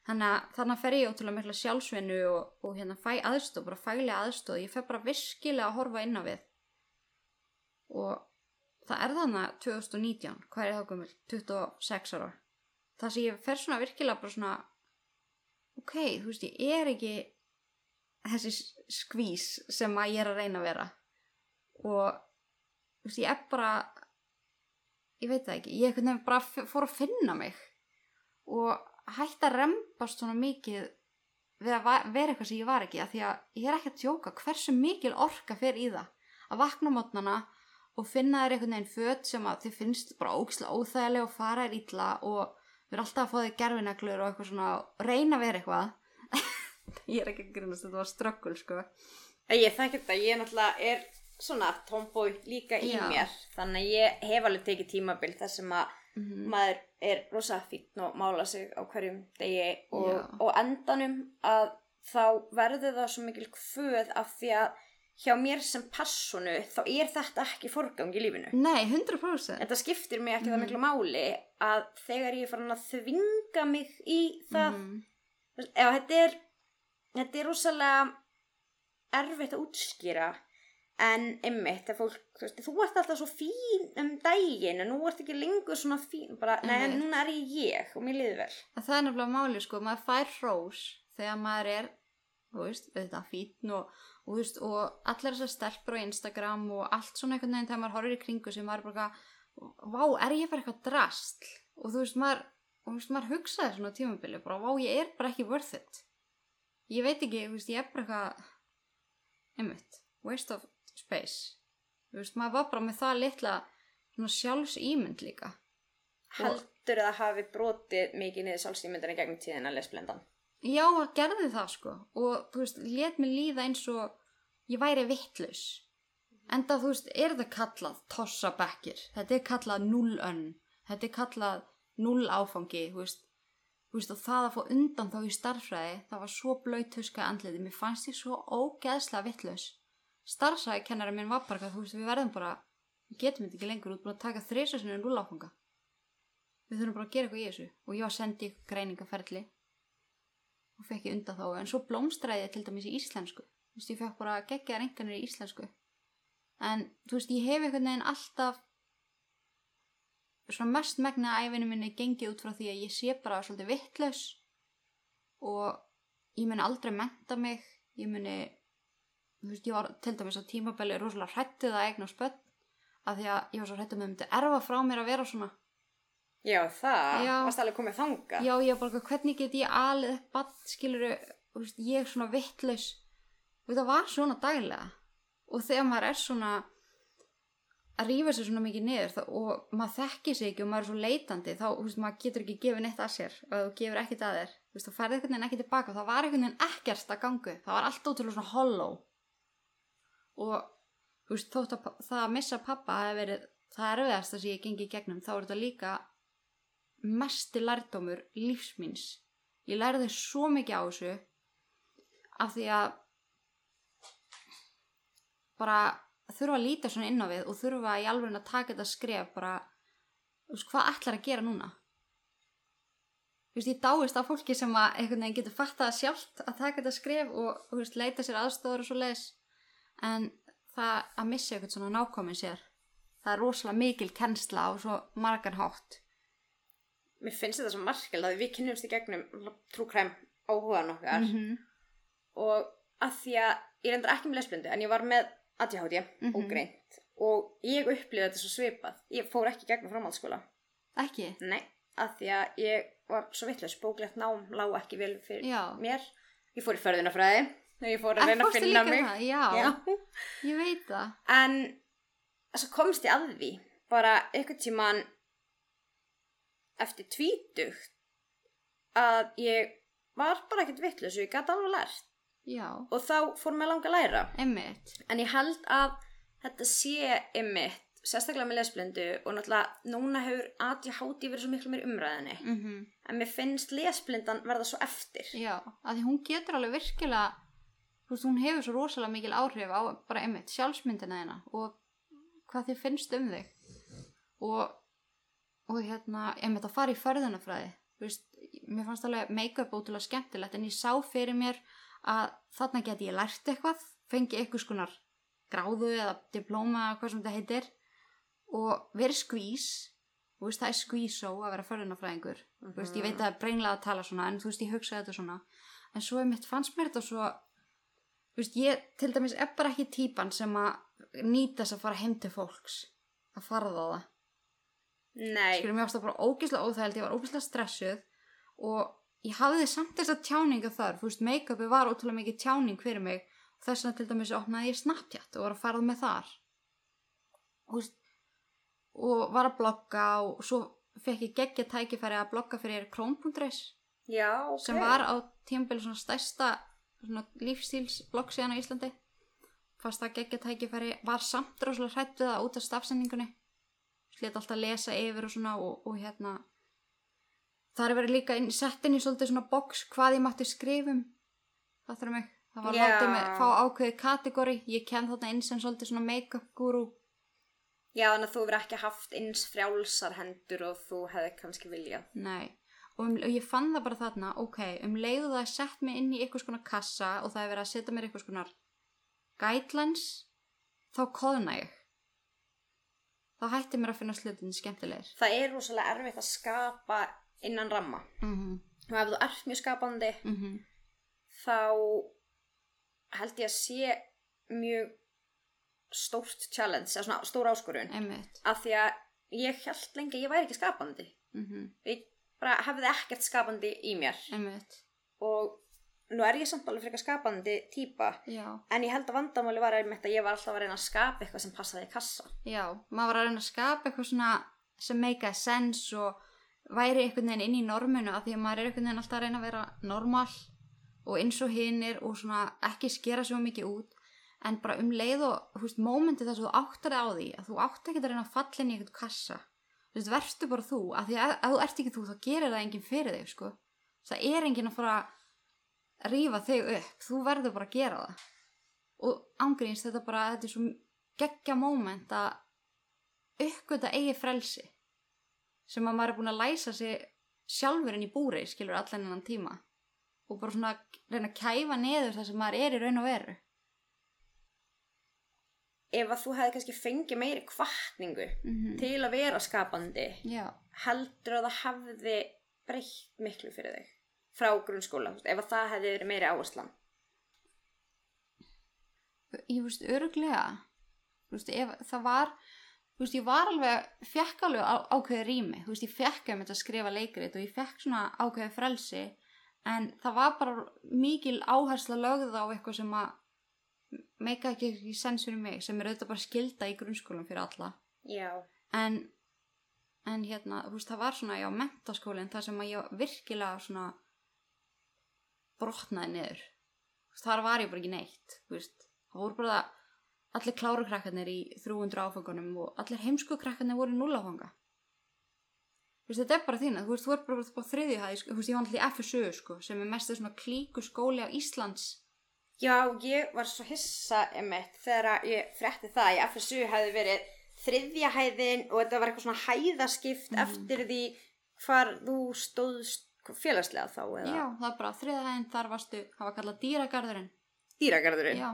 þannig að þannig fer ég ótrúlega mikla sjálfsvinnu og, og hérna fæ aðstóð, bara fælega aðstóð ég fer bara virkilega að horfa inn á við. Og það er þannig að 2019 hvað er þá gömul, 26 ára. Það sem ég fer svona virkilega bara svona ok, þú veist, ég er ekki þessi skvís sem að ég er að reyna að vera. Og þú veist, ég er bara ég veit það ekki, ég veginn bara fór að finna mig. Og hætti að rempast svona mikið við að vera eitthvað sem ég var ekki af því að ég er ekki að tjóka hversu mikil orka fer í það? Að vakna mótnana og finna þér einhvern veginn föt sem að þið finnst bara ógislega óþægilega og fara þér illa og við alltaf að fá þér gerfineglur og eitthvað svona reyna að vera eitthvað. Ég er ekki að grunast þetta var ströggul sko. Ég þekki þetta, ég náttúrulega er svona tomboy líka í Já. mér þannig að ég hef alveg tekið tímabil þar sem að mm maður er rosa fítn og mála sig á hverjum degi og, og endanum að þá verður það svo mikil kvöð af því að hjá mér sem personu þá er þetta ekki forgang í lífinu Nei, 100% þetta skiptir mig ekki það Mhm. miklu máli að þegar ég er farin að þvinga mig í það Mhm. ef þetta er þetta er rosalega erfitt að útskýra en einmitt, þegar fólk, þú veist, þú ert alltaf svo fín um daginn en nú ert ekki lengur svona fín, bara, nei, núna er ég ég og mér liður vel. að það er nefnilega máli sko, maður fær hrós þegar maður er þú veist, auðvitað fítn og, og, þú veist, og allar þessar stelpur á Instagram og allt svona einhvern veginn þegar maður horfir í kringu sem maður er bara vá, er ég bara eitthvað drastl og þú veist, maður og þú veist, maður hugsaði svona á tímabili bara, vá, ég er bara ekki worth it. Ég veit ekki, þú veist, ég er bara eitthvað einmitt, waste of space. Þú veist, maður var bara með það litla sjálfsýmynd líka. Heldur það hafi brotið mikið niður sálsýmyndinni gegnum tíðina lesblendan? Já, gerði það sko. Og þú veist, let mér líða eins og ég væri vittlaus enda þú veist, er það kallað tossabekkir, þetta er kallað null önn þetta er kallað null áfangi þú veist, og það að fá undan þá í starffræði, það var svo blöyt huska andliti, mér fannst ég svo ógeðslega vittlaus. Starffræði kennari minn var bara, þú veist, við verðum bara, við getum þetta ekki lengur út, búin að taka þrísasinu en rúláfanga. Við þurfum bara að gera eitthvað í þessu og ég var sendið í greiningaferli og fekk ég undan þá, en svo blómstræði ég til dæmis í íslensku. Þú veist, ég fekk bara geggjaðar enganir í íslensku. En, þú veist, ég hef einhvern veginn alltaf svona mest megna æfinu minni gengið út frá því að ég sé bara svolítið vittlaus og ég muni aldrei menta mig ég muni þú veist ég var til dæmis á tímabæli rosalega hrættið að eigna spöld af því að ég var svo hrættið með að myndi erfa frá mér að vera svona. Já, það, Já. varst alveg komið þanga. já ég bara hvernig get ég upp bann skiluru veist, ég er svona vittlaus það var svona daglega. Og þegar maður er svona að rífa sér svona mikið niður þá, og maður þekkir sig ekki og maður er svo leitandi þá þú veist, maður getur ekki gefið neitt að sér og þú gefur ekkert að þér. Þú veist, þá færði einhvern veginn ekki tilbaka það var einhvern veginn ekkert að gangu það var allt ótrúlega svona hollow og þú veist, þótt að það að missa pappa hafi verið það erfiðast að sé ég gengi í gegnum þá er þetta líka mesti lærdómur lífsmíns ég lærði svo mikið á þessu af því að bara þurfa að líta svona inn á við og þurfa í alveg að taka þetta skref bara, þú veist, hvað ætlar að gera núna? Þú veist, ég dáist á fólki sem að einhvern veginn getur fattað sjálft að taka þetta skref og, þú veist, leita sér aðstofur og svo leis en það að missa eitthvað svona nákomin sér það er rosalega mikil kennsla á svo margan hátt Mér finnst þetta svo margil að við kynnumst í gegnum trúkræm áhugaðan okkar -hmm. og að því að ég reyndar ekki með lesblindu en ég var með ADHD Mhm. og greint og ég upplifði þetta svo svipað. Ég fór ekki gegnum framhaldsskóla. ekki? Nei, að því að ég var svo vitlaus, bóklegt nám lág ekki vel fyrir Já. mér. Ég fór í förðunafræði og ég fór að reyna að finna mig. það? Já, Já. ég veit það En svo komst ég að því bara einhvern tíman eftir tvítugt að ég var bara ekkert vitlaus og ég gæti alveg lært Já, og þá fór mér langa að læra. einmitt En ég held að þetta sé ymmit, sérstaklega með lesblindu og náttúrulega núna hefur ADHD verið svo miklu meir umræðinni. mm En mér finnst lesblindan verða svo eftir. Já, að því hún getur alveg virkilega þú veist, hún hefur svo rosalega mikil áhrif á bara einmitt sjálfsmyndina þeina og hvað þið finnst um þig. Og, og hérna einmitt að fara í förðunafræði þú veist, mér fannst alveg make-up ótrúlega skemmtilegt en ég sá fyrir mér að þarna geti ég lært eitthvað fengi eitthvað skonar gráðu eða diplóma eða hvað sem þetta heitir. Og verið skvís þú veist, það er skvísó að vera förðunafræðingur þú veist, ég veit að það er breinlega að tala svona en þú veist, ég hugsa þetta svona. En svo einmitt fannst mér þetta svo þú veist, ég til dæmis er bara ekki típan sem að nýta þess að fara heim til fólks að farða á það. Nei, skilur mér ást það bara ógislega óþægild ég var ógislega stressuð og ég hafði samt þess að tjáninga þar þú veist, make-upi var ótrúlega mikið tjáning fyrir mig. Og þess vegna til dæmis opnaði ég Snapchat og var að farað með þar. Og, þú veist, og var að blogga og svo fekk ég geggja tækifæri að blogga fyrir Chrome.is já, ok. sem var á tímabili svona stærsta svona lífstílsblogg síðan á Íslandi. Fast að geggja tækifæri var samt rosalega hrætt við það út af stafsendingunni. Slétt alltaf að lesa yfir og svona og, og hérna það er verið líka inn, sett inn í svolítið svona box hvað ég mátti skrifum það þurfa mig? Það var Já. látið mig fá ákveðið kategóri. Ég kem þarna inn sem svolítið svona make-up guru. Já, þannig að þú verið ekki haft eins frjálsar hendur og þú hefði kannski viljað. Nei, og, um, og ég fann það bara þarna, ok, um leiðu það að sett mig inn í eitthvað svona kassa og það er verið að setja mér eitthvað svona guidelines, þá kóðna ég. Þá hætti mér að finna slutin skemmtilegir. Það er rosalega erfitt að skapa innan ramma. Mm -hmm. Og ef þú ert mjög skapandi, Mm þá held ég að sé mjög stórt challenge, eða svona stór áskorun. Einmitt. Af því að ég held lengi að ég væri ekki skapandi. Mm Ég bara hefði ekkert skapandi í mér. Einmitt. Og nú er ég samt alveg frekar skapandi típa. Já, En ég held að vandamáli var einmitt að ég var alltaf að reyna að skapa eitthvað sem passaði í kassa. já, maður var að reyna að skapa eitthvað svona sem make a sense og væri einhvern veginn inn í norminu af því að maður er einhvern veginn alltaf að reyna að vera normal og eins og hinnir og svona ekki skera svo mikið út en bara um leið og, veist, mómenti þess að þú áttar þig á því að þú átt ekki að reyna að falla inn í eitthvað kassa þú veist, verstu bara þú, af því að ef þú ert ekki þú þá gerir það enginn fyrir þig, sko. Það er enginn að fara að rífa þig upp. Þú verður bara að gera það. Og ángríns þetta bara þetta er svo geggja moment að uppgöta eigi frelsi. Sem að maður er búin að læsa sig sjálfur inn í búri skilur allan innan tíma. Og bara svona reyna að kæfa neður það sem maður er í raun og veru ef að þú hefði kannski fengið meiri kvartningu mm til að vera skapandi já, heldur að það hefði breytt miklu fyrir þig frá grunnskóla, ef að það hefði verið meiri áherslan ég veist öruglega veist, ef það var veist, ég var alveg, fekk alveg á, ákveði rými, veist, ég fekk að skrifa leikrit og ég fekk svona ákveði frelsi en það var bara mikil áhersla lögð á eitthvað sem að meika ekki ekki sens fyrir mig sem er auðvitað bara skilda í grunnskólan fyrir alla já, en, en hérna, þú veist, það var svona, já, mentaskólinn, það sem að ég virkilega svona brotnaði niður. Veist, þar var ég bara ekki neitt, veist, það voru bara allir klárukrakkarnir í 300 áfangunum og allir heimskukrakkarnir voru í veist, þetta er bara þín, þú veist, þú er bara á þriðjuhæði, sko, þú veist, ég var allir í FSU, sko, sem er mest svona klíku skóli á Íslands. Já, ég var svo hissa emitt þegar ég frétti það að í FSU hefði verið þriðja hæðin og þetta var eitthvað svona hæðaskipt eftir því hvar þú stóðst félagslega þá eða? Já, það er bara þriðjuhæðin, þar varstu, það var kallað dýragarðurinn. dýragarðurinn? Já,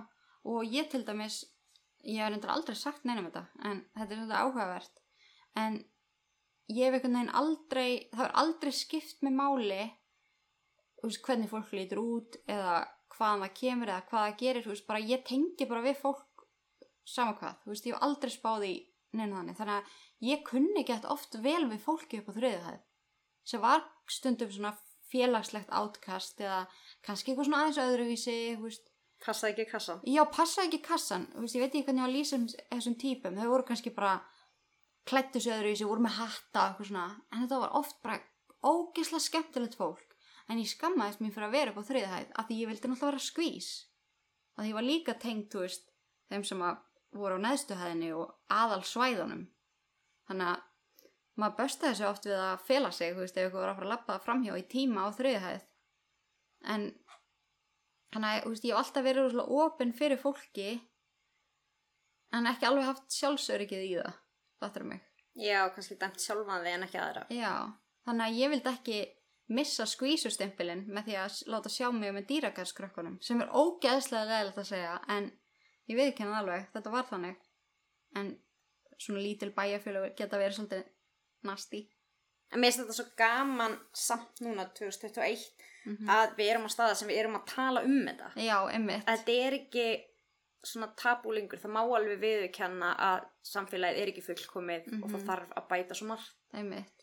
og ég til dæmis, ég hef reyndar aldrei sagt neinum þetta, en þetta er svolítið áhugavert, en ég hef einhvern veginn aldrei, það er aldrei skipt með máli, þú veist, hvernig fólk lítur út, eða hvaðan það kemur, eða hvað það gerir, þú veist, bara ég tengi bara við fólk sama hvað, þú veist, ég hef aldrei spáð í neina þannig, þannig að ég kunni gett oft vel við fólki upp á þriðu hæð, sem var stundum svona félagslegt átkast, eða kannski eitthvað svona aðeins öðruvísi, þú veist, passaði ekki kassan Já, passaði ekki kassan, þú veist, ég veit ekki hvernig ég á að lýsa þessum- þessum típum, þau voru kannski bara klættu sig öðru í sig, voru með hatta eitthvað svona, en þetta var oft bara ógeðslega skemmtilegt fólk en ég skammaðist mér fyrir að vera upp á þriðahæð af því ég vildi náttúrulega vera skvís. Af því ég var líka tengt, þú veist þeim sem voru á neðstuhæðinni og aðal svæðunum. Þannig að maður böstaði sig oft við að fela sig, þú veist, ef eitthvað var að fara að labba framhjá í tíma á þriðahæð en þannig að, þú veist, ég hef alltaf verið rosalega opinn fyrir fólki en ekki alveg haft sjálfsöryggið í það fattur mig? Já, kannski dæmt sjálfan þig en ekki aðra. Já, þannig að ég vildi ekki missa skvísustempilinn með því að láta sjá mig með dýrakarskrökkunum sem er ógeðslega leðilegt að segja en ég veit ekki hann alveg, þetta var þannig. En svona lítil bæjarfjölu geta verið svolítið nasti en mér finnst þetta svo gaman samt núna 2021 Mhm. að við erum á staða sem við erum að tala um þetta. Já, emmitt að þetta er ekki svona tabúlingur, það má alveg viðurkenna að samfélagið er ekki fullkomið og það Mhm. þarf að bæta svo margt. Emmitt,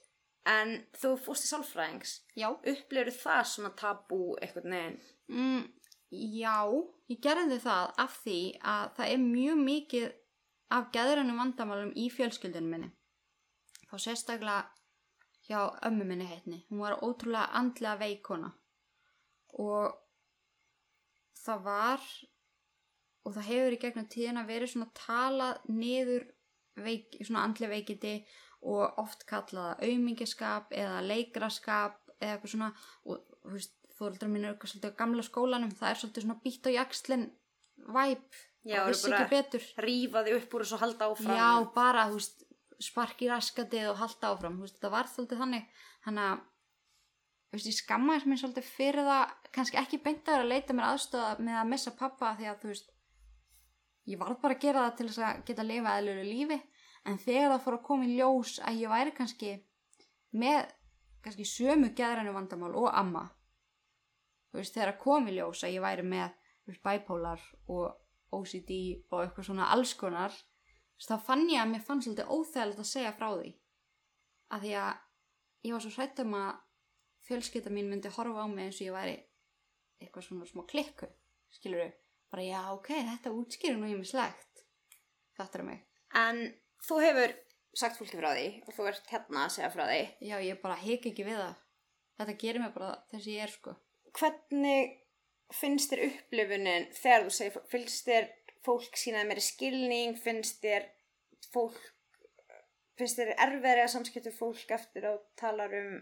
en þú fórst í sálfræðings já upplifur það svona tabú eitthvað neginn Mm, já, ég gerði það af því að það er mjög mikið af geðrænum vandamálum í fjölskyldunum minni. Þá sérstaklega hjá ömmu minni heitni. Hún var ótrúlega andlega veikona og það var og það hefur í gegnum tíðina verið svona talað niður veik, svona andlega veikindi og oft kallaða aumingiskap eða leikraskap eða eitthvað svona. Og þú veist, fóreldrar mín er eitthvað svolítið á gamla skólanum, það er svolítið svona býtt á jakslinn væp, Já, það vissi bara- þig upp úr og svo halda áfram. Já, bara, þú veist, sparki raskatið og halda áfram, þú veist, það var svolítið þannig. Þannig að þú veist, ég skammaðist mér svolítið fyrir það kannski ekki beint að vera að leita mér aðstöða með að missa pappa því að þú veist ég varð bara að gera það til þess að geta að lifa eðluru lífi en þegar það fór að koma í ljós að ég væri kannski með kannski sömu geðrænu vandamál og amma þú veist, þegar að kom í ljós að ég væri með veist, bipolar og OCD og eitthvað svona alls konar þú veist, þá fann ég að mér fann svolítið óþægilegt að segja frá því. Að því að ég var svo hrætt um að fjölskylda mín myndi horfa á mig eins og ég væri eitthvað svona smá klikku skilur bara já ok, þetta útskýrir nú ég með slegt fattur mig? En þú hefur sagt fólki frá því og þú ert hérna að segja frá því. Já ég bara hik ekki við það. Þetta gerir mig bara þess að ég er sko. Hvernig finnst þér upplifunin þegar þú segir, finnst þér fólk sínaði meiri skilning, finnst þér fólk finnst þér erfiðri að samskipta fólk eftir að þú talar um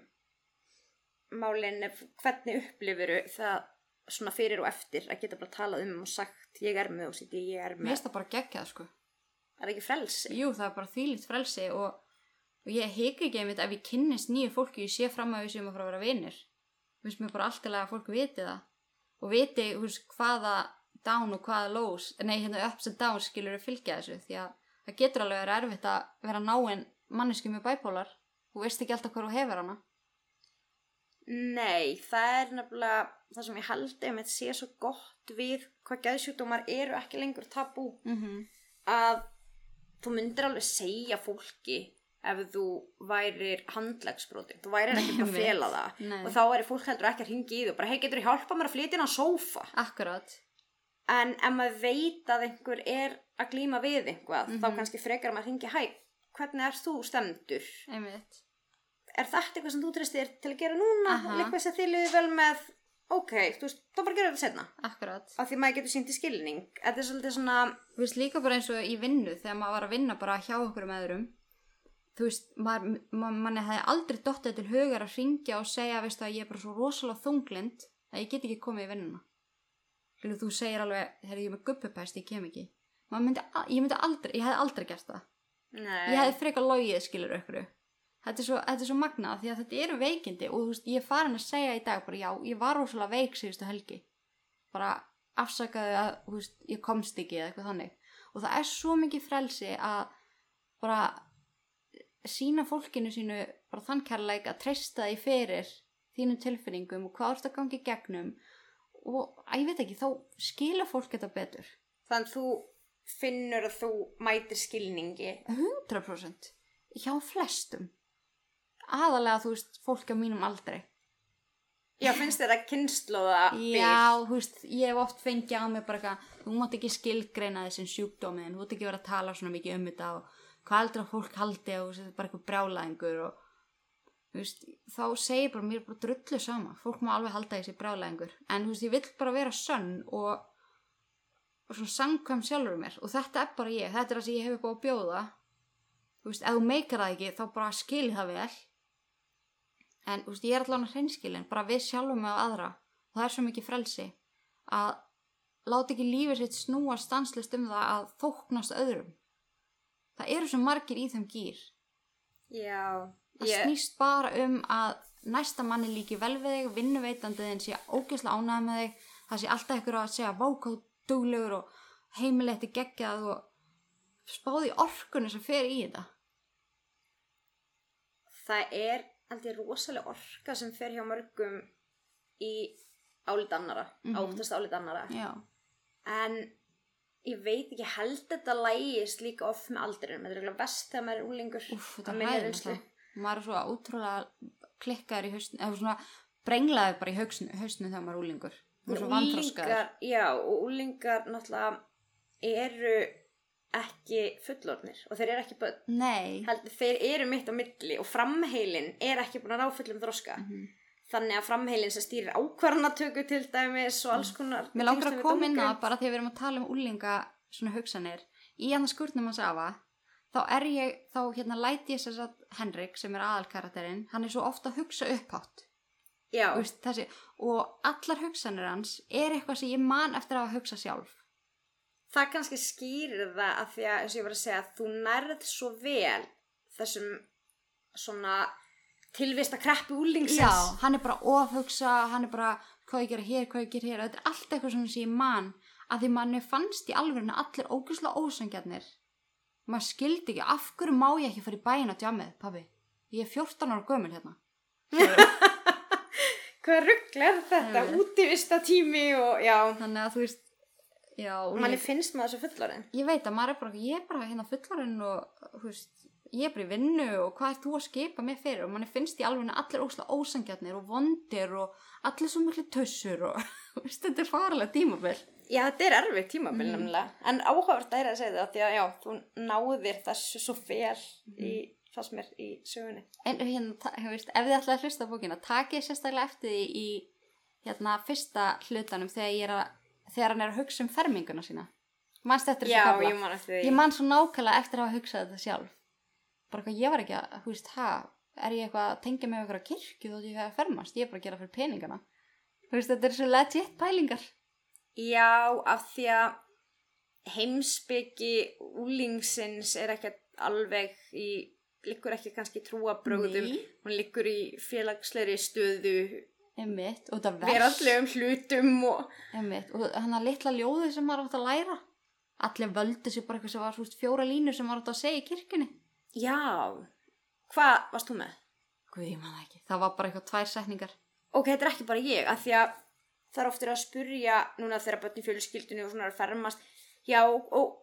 málin? Er hvernig upplifuru það svona fyrir og eftir að geta bara talað um og sagt ég er með og sitt ég er mér með finnst það bara geggjað sko það er ekki frelsi. Jú það er bara þvílíkt frelsi og, og ég hika ekki einmitt ef ég kynnist nýju fólki ég sé fram að við séum að fara að vera vinir. Finnst mér bara alltaf að fólk viti það. Og viti hús, hvaða down og hvaða lows nei hérna ups and downs skilur að fylgja þessu því að það getur alveg verið erfitt að vera náinn mannesku með bæpólar þú veist ekki alltaf hvað þú hefur hana. Nei, það er nefnilega það sem ég held einmitt sé svo gott við hvað geðsjúkdómar eru ekki lengur tabú. Mm -hmm. að þú myndir alveg segja fólki ef þú værir handlegsbrotin, þú værir ekki bara að fela það. Nei. og þá er fólk heldur ekki að ringi í þú bara hei getur þú hjálpa mér að flytja inn á sófa? Akkurat. En ef maður veit að einhver er að glíma við einhvað þá Mhm. kannski frekar að maður ringi hæ, hvernig er þú stemdur einmitt. Er þetta eitthvað sem þú treystir til að gera núna? Eitthvað sem þið liður vel með ok, þú veist, þá bara gera þetta setna akkurat. Af því maður getur sínt í skilning. Þetta er svolítið svona Þú veist líka bara eins og í vinnu þegar maður var að vinna bara hjá okkur um öðrum þú veist, maður, maður, manni hefði aldrei dottið til hugar að ringja og segja veistu að ég er bara svo rosalega þunglind að ég get ekki komið í vinnuna. Skilur, þú segir alveg, þegar ég er með guppupæst ég kem ekki. Maður myndi, a- ég myndi aldrei, ég hefði aldrei gert það. Nei, ég hefði frekar logið skilur ykkur þetta er svo, þetta er svo magnað því að þetta eru veikindi og þú veist, ég er farin að segja í dag bara já, ég var rosalega veik síðustu helgi. Bara afsakaði að veist, ég komst ekki eða eitthvað þannig. Og það er svo mikið frelsi að bara sína fólkinu sínu bara þann kærleik að treysta því fyrir þínum tilfinningum og hvað ert að gangi gegnum. Og að ég veit ekki, þá skilur fólk þetta betur. Þannig að þú finnur að þú mætir skilningi. 100% hjá flestum aðalega þú veist fólk á mínum aldri. Já, finnst þér að kynnslóða já, þú veist, ég hef oft fengið á mig bara eitthvað, þú mátt ekki skilgreina þessum sjúkdómið, þú mátt ekki vera að tala svona mikið um þetta og hvað að fólk haldi og þetta er bara eitthvað brjálæðingur og þú veist, þá segir bara mér bara drullu sama, fólk má alveg halda þessi brjálæðingur, en þú veist, ég vill bara vera sönn og, og svona sangkvæm sjálfur mér og þetta er bara ég, þetta er það sem ég hef upp á að bjóða. Þú veist, ef þú meikar það ekki þá bara skilji það vel en veist, ég er allavega hreinskilin bara við sjálfum með aðra. Og það er svo mikið frelsi að láta ekki lífið sitt snúa stanslist um það að þóknast öðrum. Það eru svo margir í þeim gýr. Já, það ég, snýst bara um að næsta manni líki vel við þig vinnuveitandi þinn sé ógeðslega ánægð með þig það sé alltaf ykkur að segja vákáð duglegur og heimilegt er geggjað og spáði orkunni sem fer í þetta. Það er aldrei rosalega orka sem fer hjá mörgum í álit annara Mhm. áttast álit annara já, en ég veit ekki held þetta lægist líka oft með aldrinum. Þetta er eiginlega best þegar maður er úlingur þetta er minni hæðin reynslu. maður er svo ótrúlega klikkaður í hausn eða svona brenglaður bara í hausn, hausnu þegar maður er úlingur maður er svo Úlingar, já, og úlingar náttúrulega eru ekki fullornir og þeir eru ekki börn. Nei, heldur þeir eru mitt á milli og framheilin er ekki búin að ná fullum þroska. Mhm. þannig að framheilin sem stýrir ákvarðanatöku til dæmis og alls konar mér langar að koma inn að bara að við erum að tala um úlinga svona hugsanir. Í hann skurnum hans afa þá er ég, þá hérna læti ég sér að Henrik sem er aðalkarakterinn hann er svo ofta að hugsa upphátt. Þessi, og allar hugsanir hans er eitthvað sem ég man eftir að hugsa sjálf það kannski skýrir það að því að eins og ég var að segja þú nærð svo vel þessum svona tilvist að kreppu úlingsins Já, hann er bara ofhugsa, hann er bara hvað ég gera hér, hvað ég gera hér, þetta er allt eitthvað svona sem ég man að því manni fannst í alvörinu allir ógæslega ósangjarnir. Maður skildi ekki, af hverju má ég ekki fara í bæin á djamið, pabbi? Ég er 14 ára gömul hérna. hvað ruggl er þetta, útivista tími og já, Þannig að þú veist, manni ég, finnst maður svo fullorinn ég veit að maður er bara, ég er bara hérna fullarinn og, veist, ég er bara í vinnu og hvað er þú að skipa mér fyrir? Og manni finnst í alvörinu allir ógæslega ósangjarnir og vondir og allir svo miklu tössur og, veist, þetta er faralega tímabill. Já, þetta er erfitt tímabil Mhm. nefnilega. En áhugavert að er að segja það því að já, þú náðir þessu svo fel í það sem er í sögunni. En hérna, veist, ef þið ætlaði að hlusta bókina, takið sérstaklega eftir því í hérna, fyrsta hlutanum þegar, ég er að, þegar hann er að hugsa um ferminguna sína. Manst eftir þessu Já, kafla? ég man eftir því Ég man svo nákvæmlega eftir að hafa hugsað þetta sjálf. Bara hvað ég var ekki að, þú veist, ha, er ég eitthvað að tengja mig við eitthvað kirkju þótt ég hef að fermast, ég er bara að gera fyrir peningana þú veist, þetta er svo legit pælingar Já, af því að heimsbyggi úlingsins er ekki alveg í, liggur ekki kannski í trúabrögðum, Nei. hún liggur í félagslegri stöðu, einmitt, og þetta vers. verallegum hlutum og... einmitt, og hann að litla ljóði sem maður átt að læra. Allir völdu sér bara eitthvað sem var veist, fjóra línur sem maður átt að segja í kirkjunni. Já, hvað varst þú með? Guð, ég það ekki, það var bara eitthvað tvær setningar. Ok, þetta er ekki bara ég, af því að það er oftir að spurja núna þegar börn í fjölskyldunni og svona er fermast, já, og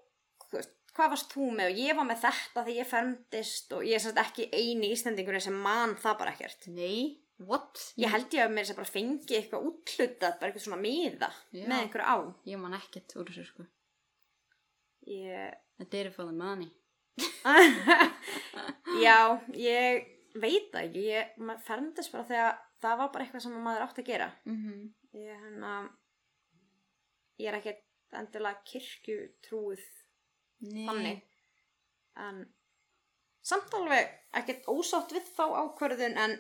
hvað varst þú með? Og ég var með þetta þegar ég fermdist og ég er sannst ekki eini íslendingurinn sem man það bara ekkert. Nei, what? Ég held ég að mér sem bara fengi eitthvað útlutað, bara eitthvað svona miða Já. með einhverju á. Ég man ekkert úr þessu sko Ég... Þetta er for the money já, ég veit það ekki, ég maður fermdist bara þegar það var bara eitthvað sem maður átti að gera. mm -hmm. Ég, hérna, ég er ekkert endilega kirkjutrúið þannig en samt alveg ekkert ósátt við þá ákvörðun en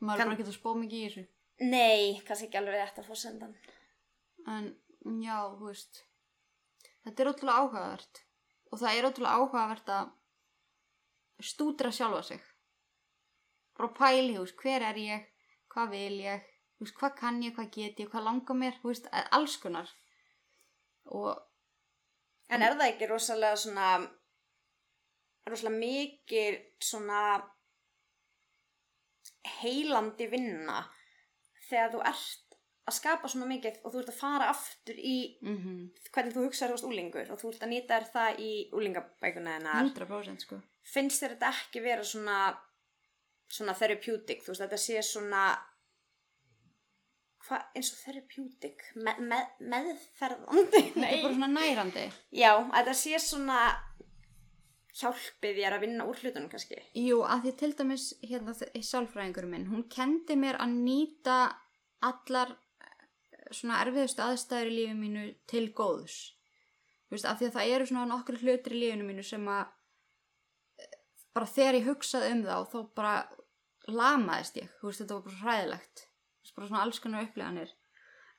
Maður Kann- bara að spá mikið í þessu. Nei, kannski ekki alveg þetta fórsendan En já, þú veist Þetta er ótrúlega áhugavert. Og það er ótrúlega áhugavert að stúdra sjálfa sig. Bara pæli, þú veist, hver er ég? Hvað vil ég? Þú veist, hvað kann ég, hvað get ég, hvað langar mér? Þú veist, alls konar. Og en er það ekki rosalega svona rosalega mikil svona heilandi vinna þegar þú ert að skapa svona mikið og þú ert að fara aftur í mm hvernig þú hugsaður varst úlingur og þú ert að nýta þér það í úlingabækuna hennar 100% sko. Finnst þér þetta ekki vera svona svona therapeutic, þú veist, þetta sé svona hvað, eins og therapeutic? Me, me, meðferðandi? Þetta er bara svona nærandi. Já, að þetta sé svona hjálpið þér að vinna úr hlutunum kannski Jú, að því til dæmis hérna sálfræðingur minn, hún kendi mér að nýta allar eh, svona erfiðustu aðstæður í lífið mínu til góðs. Þú veist, af því að það eru svona nokkru hlutir í lífinu mínu sem að eh, bara þegar ég hugsaði um þá, þá bara lamaðist ég. Þú veist, þetta var bara hræðilegt. Þú veist, bara svona alls konar upplifanir.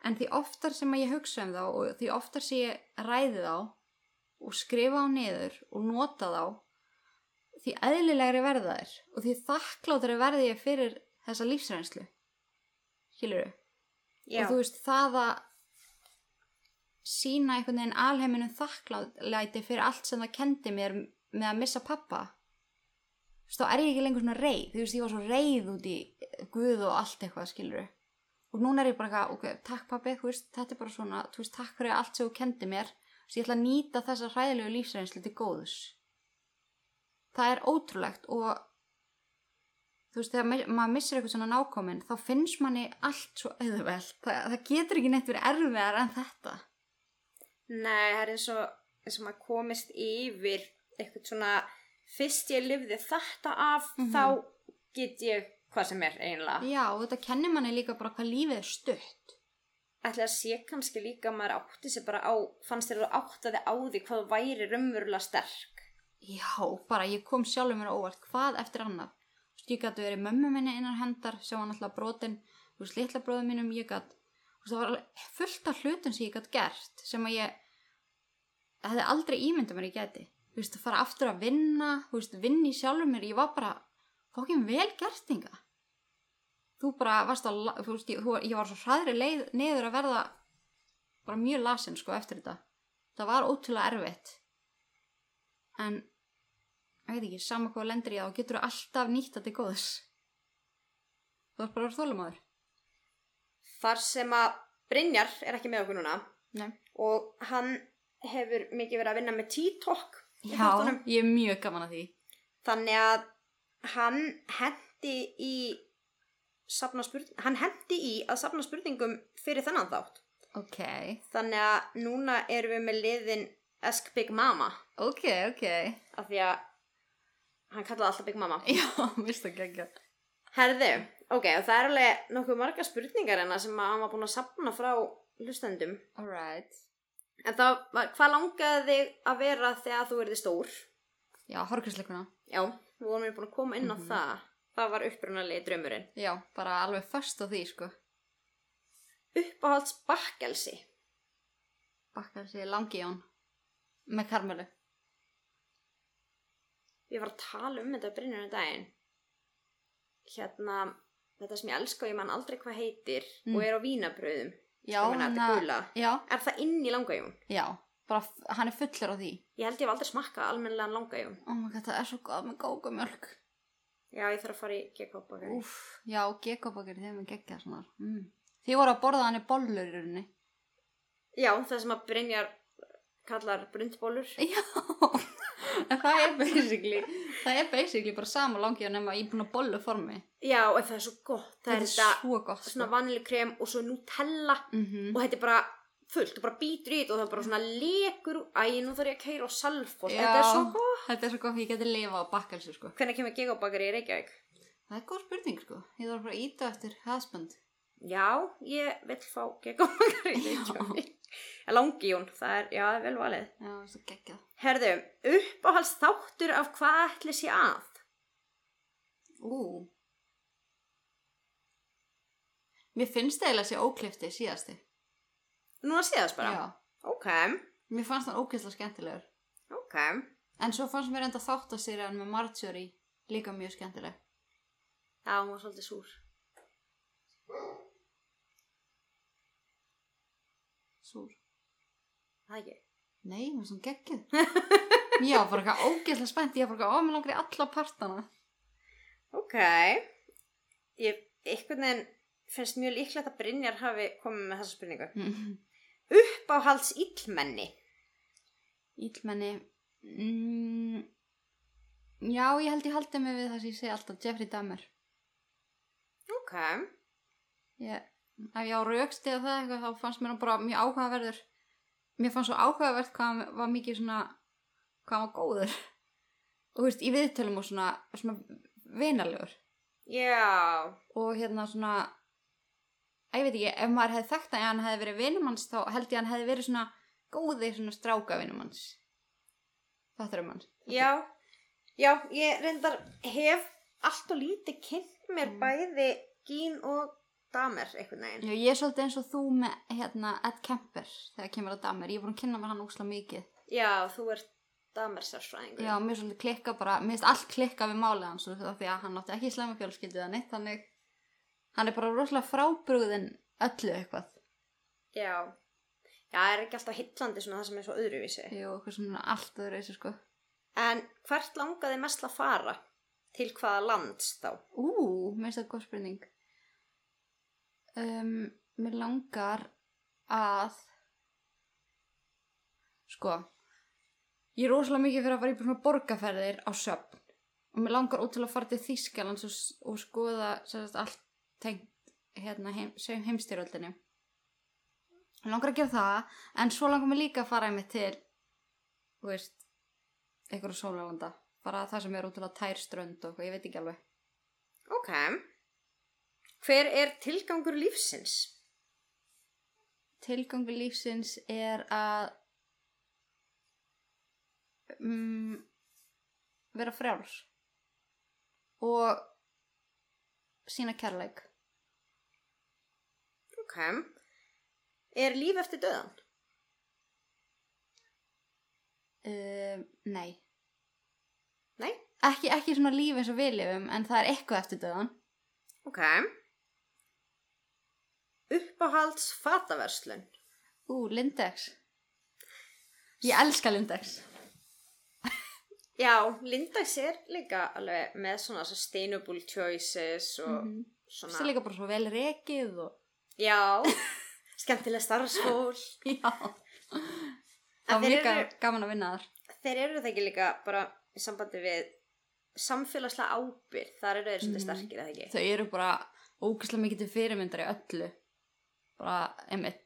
En því oftar sem að ég hugsa um þá og því oftar sem ég ræði þá og skrifa á niður og nota þá því eðlilegri verða þær og því þakklátari verði ég fyrir þessa lífsreynslu. Skilur já, og þú veist það að sína einhvern veginn alheiminum þakkláti fyrir allt sem það kendi mér með að missa pappa þú veist þá er ég ekki lengur svona reið. Þú veist ég var svo reið út í Guð og allt eitthvað skilur og núna er ég bara eitthvað, ok, takk pappi þú veist, þetta er bara svona, þú veist, takk fyrir allt sem þú kendi mér veist, ég ætla að nýta þessa hræðilegu lífsreynslu til góðs. Það er ótrúlegt og þú veist, þegar ma- maður missir eitthvað svona nákomin þá finnst manni allt svo auðvelt. Það, það getur ekki neitt verið erfiðar en þetta. Nei, það er eins og eins og maður komist yfir eitthvað svona fyrst ég lifði þetta af Mhm. þá get ég hvað sem er eiginlega. Já, og þetta kennir manni líka bara hvað lífið er stutt ætli að sé kannski líka að maður átti sér bara á, fannst þér að þú áttaði á því hvað væri raunverulega sterk? Já, bara ég kom sjálfur mér óvart. Hvað eftir veist, ég gæti verið mömmu minni innan hendar sem var náttúrulega brotin. Þú veist, litla bróðum mínum, ég gæti það var fullt af hlutum sem ég gæti gert sem að ég hefði aldrei ímyndað mér ég gæti. Þú veist, að fara aftur að vinna þú veist, vinni sjálfur mér, ég var bara fókin vel gertinga þú bara varst að þú veist, ég, þú, ég var svo hraðri leið neður að verða bara mjög lasin sko eftir þetta. Það var ótrúlega erfitt. En ég veit ekki, sama hvað þú í það og getur alltaf nýtt þetta til góðs. Þú ert bara að vera þólumadur þar sem að Brynjar er ekki með okkur núna Nei. og hann hefur mikið verið að vinna með T-Talk já, ég er mjög gaman að því. Þannig að hann hendi í safna spurning, hann hendi í að safna spurningum fyrir þennan þátt. Ok, þannig að núna erum við með liðin Ask Big Mama. Ok, ok. Af því að hann kallaði alltaf Big Mama. Já, vist það gegja Herðu, ok, og það er alveg nokkuð marga spurningar hérna sem hann var búin að safna frá hlustendum. Alright en það var, hvað langaði þig að vera þegar þú erði stór? já, horgræsleikuna Já, við vorum búin að koma inn á Mhm. það það var upprunalegi draumurinn Já, bara alveg först á því, sko. uppáhalds bakkelsi Bakkar sér langi jón. Með karmelu. ég var að tala um þetta brinnjörnum daginn hérna þetta sem ég elska og ég man aldrei hvað heitir Mm. og er á vínabröðum Já, gula. Já, er það inn í langajón? já. Bara, hann er fullur á því. ég held ég hef aldrei smakkað almennilegan langajón Oh my god, það er svo gott með gókumjölk. Já ég þarf að fara í gekk Úf, já, gekobakir, þeim er geggjað svona. Mm. Þið voru að borða hann í bollur í rauninni. já það sem að Brynjar kallar brundbólur Já, en það er basically, það er basically bara sama langi nema í búin að bollu formi. já og það er svo gott það Þetta er er svo gott. svona vaniljkrem og svo Nutella Mm og þetta er bara fullt, þú bara býtur í þetta og það bara svona lekur æ, nú þarf ég að keira á salfos þetta er svo gott Þetta er svo gott, ég geti lifa á bakkelsu, sko. hvernig kemur gegabakari í Reykjavík? Það er góð spurning, sko. Ég þarf bara að íta eftir husband. já, ég vil fá gegabakari í Reykjavík Langjón, það er, já, það er vel valið Já, það er svo geggjað. herðu, uppáhalds þáttur af hvað ætli sé að? Ú. Mér finnst það eiginlega að sé óklifti síðasti. Núna séðast bara Já. ok, Mér fannst það ókvæslega skemmtilegur. ok En svo fannst mér enda þáttasýrjan með Marjorie líka mjög skemmtileg. já, hún var svolítið súr Súr. það ekki Nei, hún var svona geggjuð. Já, bara eitthvað ógeðslega spennt. Ég var bara eitthvað, ó, mér langar í alla partana. ok ég, einhvern veginn finnst mjög líklegt að Brynjar hafi komið með þessa spurningu Mm. uppáhalds illmenni Ílmenni. Mm. Já, ég held ég haldi mig við það sem ég segi alltaf, Jeffrey Dahmer. ok, Ég, ef ég á raukst eða það eitthvað, þá fannst mér hann bara mjög áhugaverður. Mér fannst svo áhugavert hvað var mikið svona, hvað var góður. Og þú veist, í viðtölum og svona, svona vinalegur. já Og hérna svona, að ég veit ekki, ef maður hefði þekkt að hann hefði verið vinum hans, þá held ég að hann hefði verið svona góði svona stráka vinum hans. Það þurfum hans. já, já, ég reyndar hef allt og lítið kynnt mér Mm. bæði Gín og Damer einhvern veginn Já, ég er svolítið eins og þú með hérna Ed Kemper þegar kemur að Damer. Ég búin að kynna mér hann óslega mikið. já, þú ert Damer sérfræðingur Já, mér svolítið klikka bara, mér finnst allt klikka við málið hans því að hann átti ekki slæma fjölskyldu þannig hann er bara rosalega frábrugðin öllu eitthvað. já, já, er ekki alltaf hillandi svona það sem er svo öðruvísi Jú, eitthvað svona allt öðru þessu sko. en hvert langaði mest að fara til hvaða lands þá Ú, mér finnst það góð spurning. Um, mér langar að, sko, ég er rosalega mikið fyrir að fara í svona borgarferðir á söfn og mér langar út til að fara til Þýskalands og, og skoða sérst, allt tengt hérna, heim, heimstyröldinni. Langar að gera það, en svo langar mér líka að fara einmitt til, þú veist, einhverju sólalanda. Bara það sem er út til að tær strönd og ég veit ekki alveg. ok hver er tilgangur lífsins tilgangur lífsins er að um, vera frjáls og sína kærleik ok er líf eftir döðan? Uh, nei. Nei, ekki, ekki svona líf eins og við lifum en það er eitthvað eftir döðan. Ok. Uppáhalds fataverslun? Ú, Lindex. Ég elska Lindex. Já, Lindex er líka alveg með svona sustainable choices og Mhm. svona það er líka bara svo vel rekið og já, skemmtilega starfsfól já. Það var líka eru- gaman að vinna þar. Þeir eru það ekki líka bara í sambandi við samfélagslega ábyrð þar eru þeir svolítið Mhm. sterkir eða ekki? Þau eru bara ógæslega mikið til fyrirmyndar í öllu. Bara, einmitt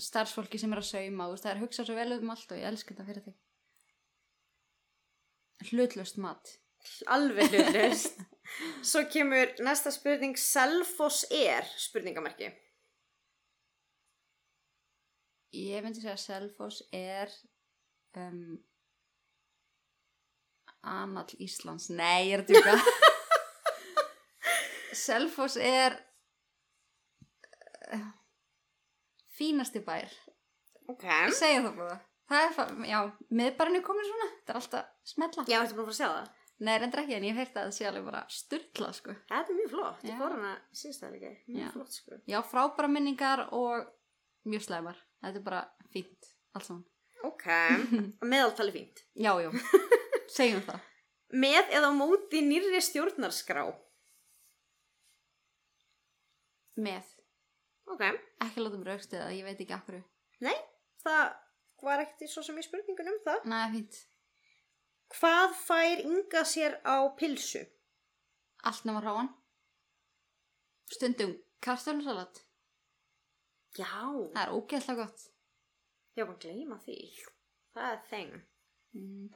starfsfólki sem er að sauma, veist, það er að hugsa svo vel um allt og ég elska þetta fyrir þig. Hlutlust mat. Alveg hlutlust svo kemur næsta spurning Selfoss er spurningamarki ég myndi segja að Selfoss er um, Anall Íslands Nei, ég er að djúka Selfoss er uh, fínasti bær Ok. segja það bara það er, fa- já, miðbærinu komin svona þetta er alltaf smetla Já, ertu búin að fara að sjá það? Nei, reyndar ekki, en ég hef heyrt að það sé alveg bara styrla, sko Þetta er mjög flott. Já. Ég fór hana síðast það líka. Mjög Já. flott, sko. Já, frábæra minningar og mjög slæmar Þetta er bara fínt, allt saman Ok. Meðaltali fínt. Já, já, segjum það Með eða móti nýrri stjórnarskrá. Með, Ok. ekki láta mér aukstu það, ég veit ekki akkur Nei, það var ekkert svo sem í spurningun um það. Næ, fínt, Hvað fær Inga sér á pilsu? allt nema ráan Stundum kartöflusalat Já. Það er ógeðslega gott var að gleyma því. Það er þeng. mm.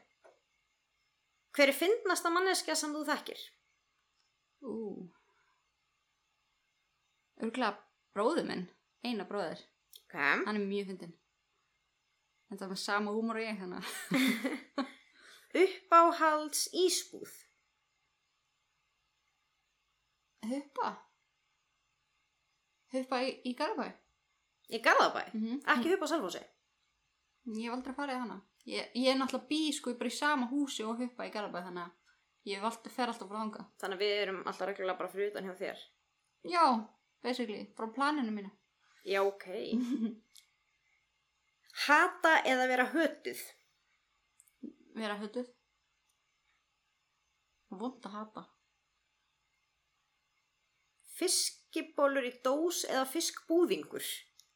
Hver er fyndnasta manneska sem þú þekkir? Ú Örgulega bróður minn, eina bróður Ok. Hann er mjög fyndin Þetta með sama húmor ég hérna. Uppáhalds ísbúð. Huppa Huppa í, í Garabæ Í Garðabæ. mm -hmm. Ekki upp á Salfossi. Ég hef aldrei farið hana Ég, ég er náttúrulega bí sko bara í sama húsi og huppa í Garabæ þannig að ég hef alltaf, fer alltaf bara þanga Þannig að við erum alltaf reglulega bara fyrir utan hjá þér. Já, basically, frá planinu mínu Já, ok. Hata eða vera hötuð? Vera hötuð Vond að hata Fiskibólur í dós eða fiskbúðingur?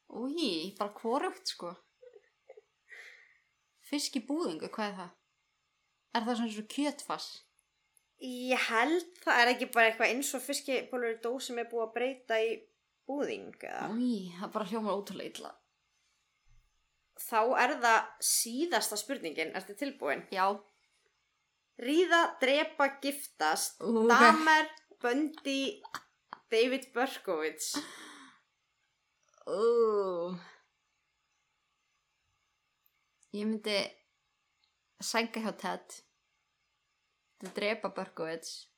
Új, bara hvorugt sko Fisk í búðingu, hvað er það? Er það svona svo kjötfass? Ég held það er ekki bara eitthvað eins og fiskibólur í dós sem er búið að breyta í búðing eða. Új, það bara hljómar ótrúlega illa Þá er það síðasta spurningin, ertu tilbúin? Já, Ríða, drepa, giftast, Ú, ok. Damer, Böndi, David Berkovits. Ú. Ég myndi sænga hjá Ted. Til drepa Berkovits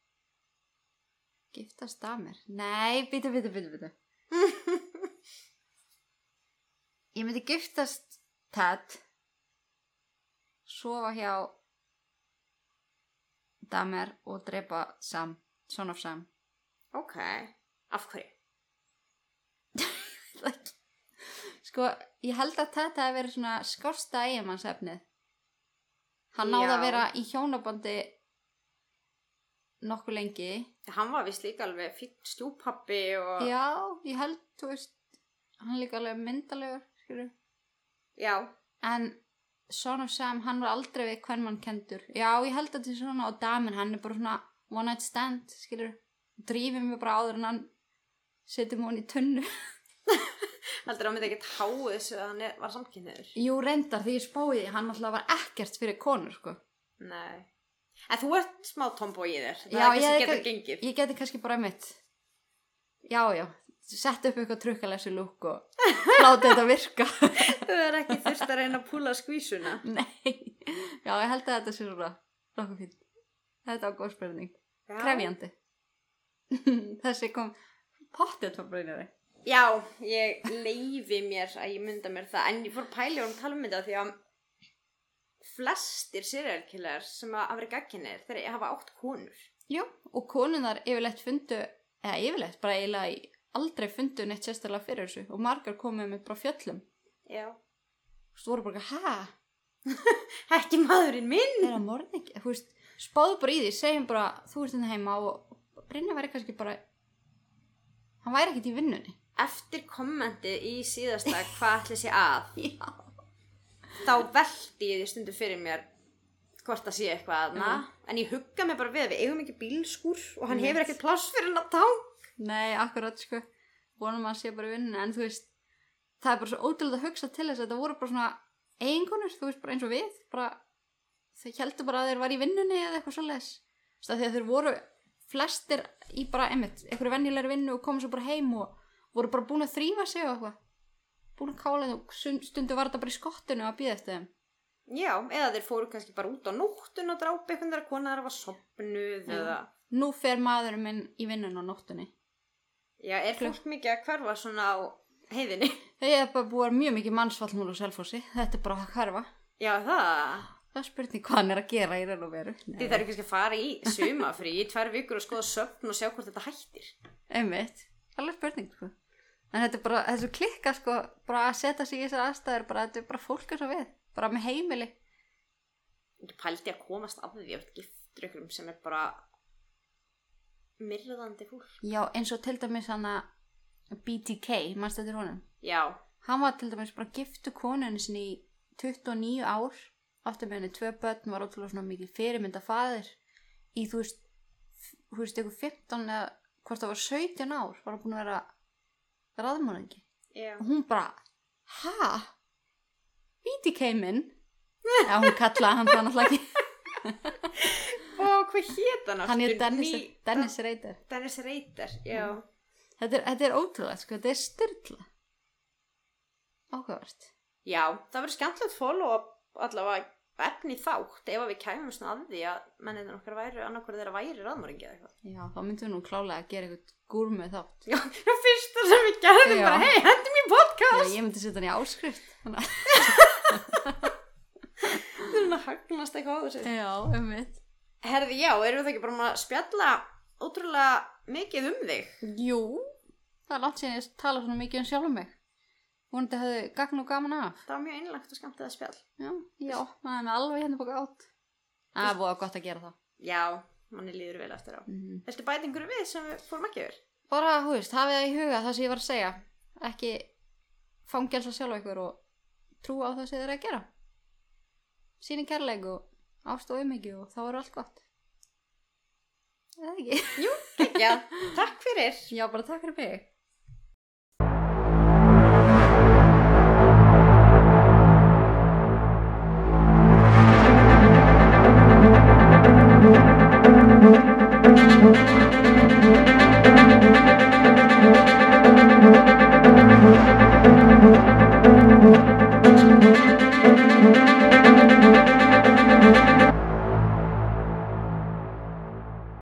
giftast damer nei, býtu, býtu, býtu, býtu ég myndi giftast Ted. Sofa hjá damer og drepa Sam son of Sam. Ok, af hverju? Sko, ég held að þetta hefði verið svona skorsta eiginmannsefnið. Hann náði Já. að vera í hjónabandi nokkuð lengi. Hann var vist líka alveg fýtt stjúpappi og... Já, ég held, þú veist, hann líka alveg myndalegur, skilur. Já, En Son of Sam, hann var aldrei við hvern mann kendur. Já, ég held að þetta er svona og damin, hann er bara svona one night stand, skilur. Drífið mig bara áður en hann setjum hún í tunnu. heldur að hann myndi ekkert háu þessu að hann er, var samkynniður. Jú, reyndar, því ég spáði, hann alltaf var ekkert fyrir konur, sko. Nei. En þú ert smá tombo í þér. Það Já, er ég kannski er getur ekki- gengið. Ég geti kannski bara mitt Já, já Sett upp eitthvað trukkalessi lúk og láta þetta virka Þú er ekki þurft að reyna að púla skvísuna. Nei Já, ég held að þetta sé svona Nokkuð fínt Þetta var góð spurning. Krefjandi Þessi kom Pottið brunari Já, ég leifi mér að ég mynda mér það. En ég fór að pæla og tala um þetta því að flestir serial killer sem að hafa verið gagkinnir þeir hafa átt konur. Já, og konunar yfirleitt fundu eða yfirleitt, bara eiginlega aldrei fundu neitt sérstaklega fyrir þessu og margar komið með bara fjöllum Já. Þú voru bara, hæ? Ekki maðurinn minn. er það morðing þú veist, spáðu bara í því, segjum bara þú ert hérna heima og Brynja væri kannski bara hann væri ekkert í vinnunni Eftir kommentið í síðasta hvað ætli sé að, já, þá veldi ég því stundu fyrir mér hvort það sé eitthvað aðna. En ég hugga mig bara við að við eigum ekki bílskúr og hann Nei. hefur ekkert pláss fyrir hann að tá. nei, akkurat sko vonum að sé bara í vinnunni en þú veist, það er bara svo ótrúlega að hugsa til þess að þetta voru bara svona eiginkonur, þú veist, bara eins og við bara, þau heldur bara að þeir var í vinnunni eða eitthvað af því að þeir voru flestir í bara, einmitt, einhverju venjulegri vinnu og komu svo bara heim og voru bara búin að þrýfa sig og eitthvað búin að kála þeim stundu var þetta bara í skottinu að býða eftir þeim Já, eða þeir fóru kannski bara út á nóttun og drápi kona þeirra var sopnuð eða... Nú fer maðurinn minn í vinnun á nóttunni. Já, er fólk mikið að hverfa svona á heiðinni? Það er bara búið mjög mikið mannsfall núna á Selfossi. Þetta er bara að hverfa. Já, það. Það er spurning hvað hann er að gera í raun og veru. Þið þarf kannski að fara í sumafrí í tvær vikur og skoða söfn og sjá hvort þetta hættir. Einmitt. Alveg spurning, sko. En þetta er bara, þessu klikka, sko, bara að setja sig í þessar aðstæður, bara þetta er bara fólk eins og við. Bara með heimili. Ég pældi að komast af því að giftur ykkurum sem er bara myrðandi fólk. Já, eins og til dæmis hann að BTK, mannst þetta er honum. Já, Hann var til dæmis bara giftu konunni sinni í 29 ár. Áttu með henni tvö börn, var ótrúlega svona mikið fyrirmynda faðir. Í þú veist, þú veist, ykkur 15 eða hvort það var 17 ár, var hann búin að vera raðmóningi. já. Og hún bara, ha? BTK minn? Já, hún kallaði hann það náttúrulega ekki. Og hvað hét hann Hann er? Dennis, Dennis Reiter. Dennis Reiter, já. Þetta er, þetta er ótrúlega, sko, þetta er styrla. Áhugavert. Já, það verður skemmtilegt follow-up allavega efni þátt ef við kæmum svona að því að menninir okkar væri annarkvæður þeirra væri raðmóringi eða eitthvað. Já, þá myndum við nú klálega að gera eitthvað gúrmið þátt. Já, það fyrsta sem við gerðum Já. bara, hei, hendum í Já, podcast. ég myndi setja hann í áskrift. Þú erum að hagnast eitthvað á þessu. Já, um mitt. Herði, já, erum við það ekki bara um að spjalla ótrúlega mikið um þig? Jú, það er langt síðan ég tala svona mikið um sjálfum mig. Vonandi hefði gagn og gaman af. Það var mjög einlagt og skemmtið að spjall. Já, ég opnaði mig alveg hérna búið átt. Það er búið gott að gera það. Já, manni líður vel eftir á. Mm. Viltu bæta einhverju við sem við fórum ekki yfir? Bara, hú veist, hafið það í huga það sem ég var að segja. Ekki fangelsa sjálf ykkur og trúa á það sem þið er að gera. Sýni kærleik og ást og umhyggju og þá er allt gott. Eða ekki? Já, takk fyrir. Já, bara takk fyrir mig.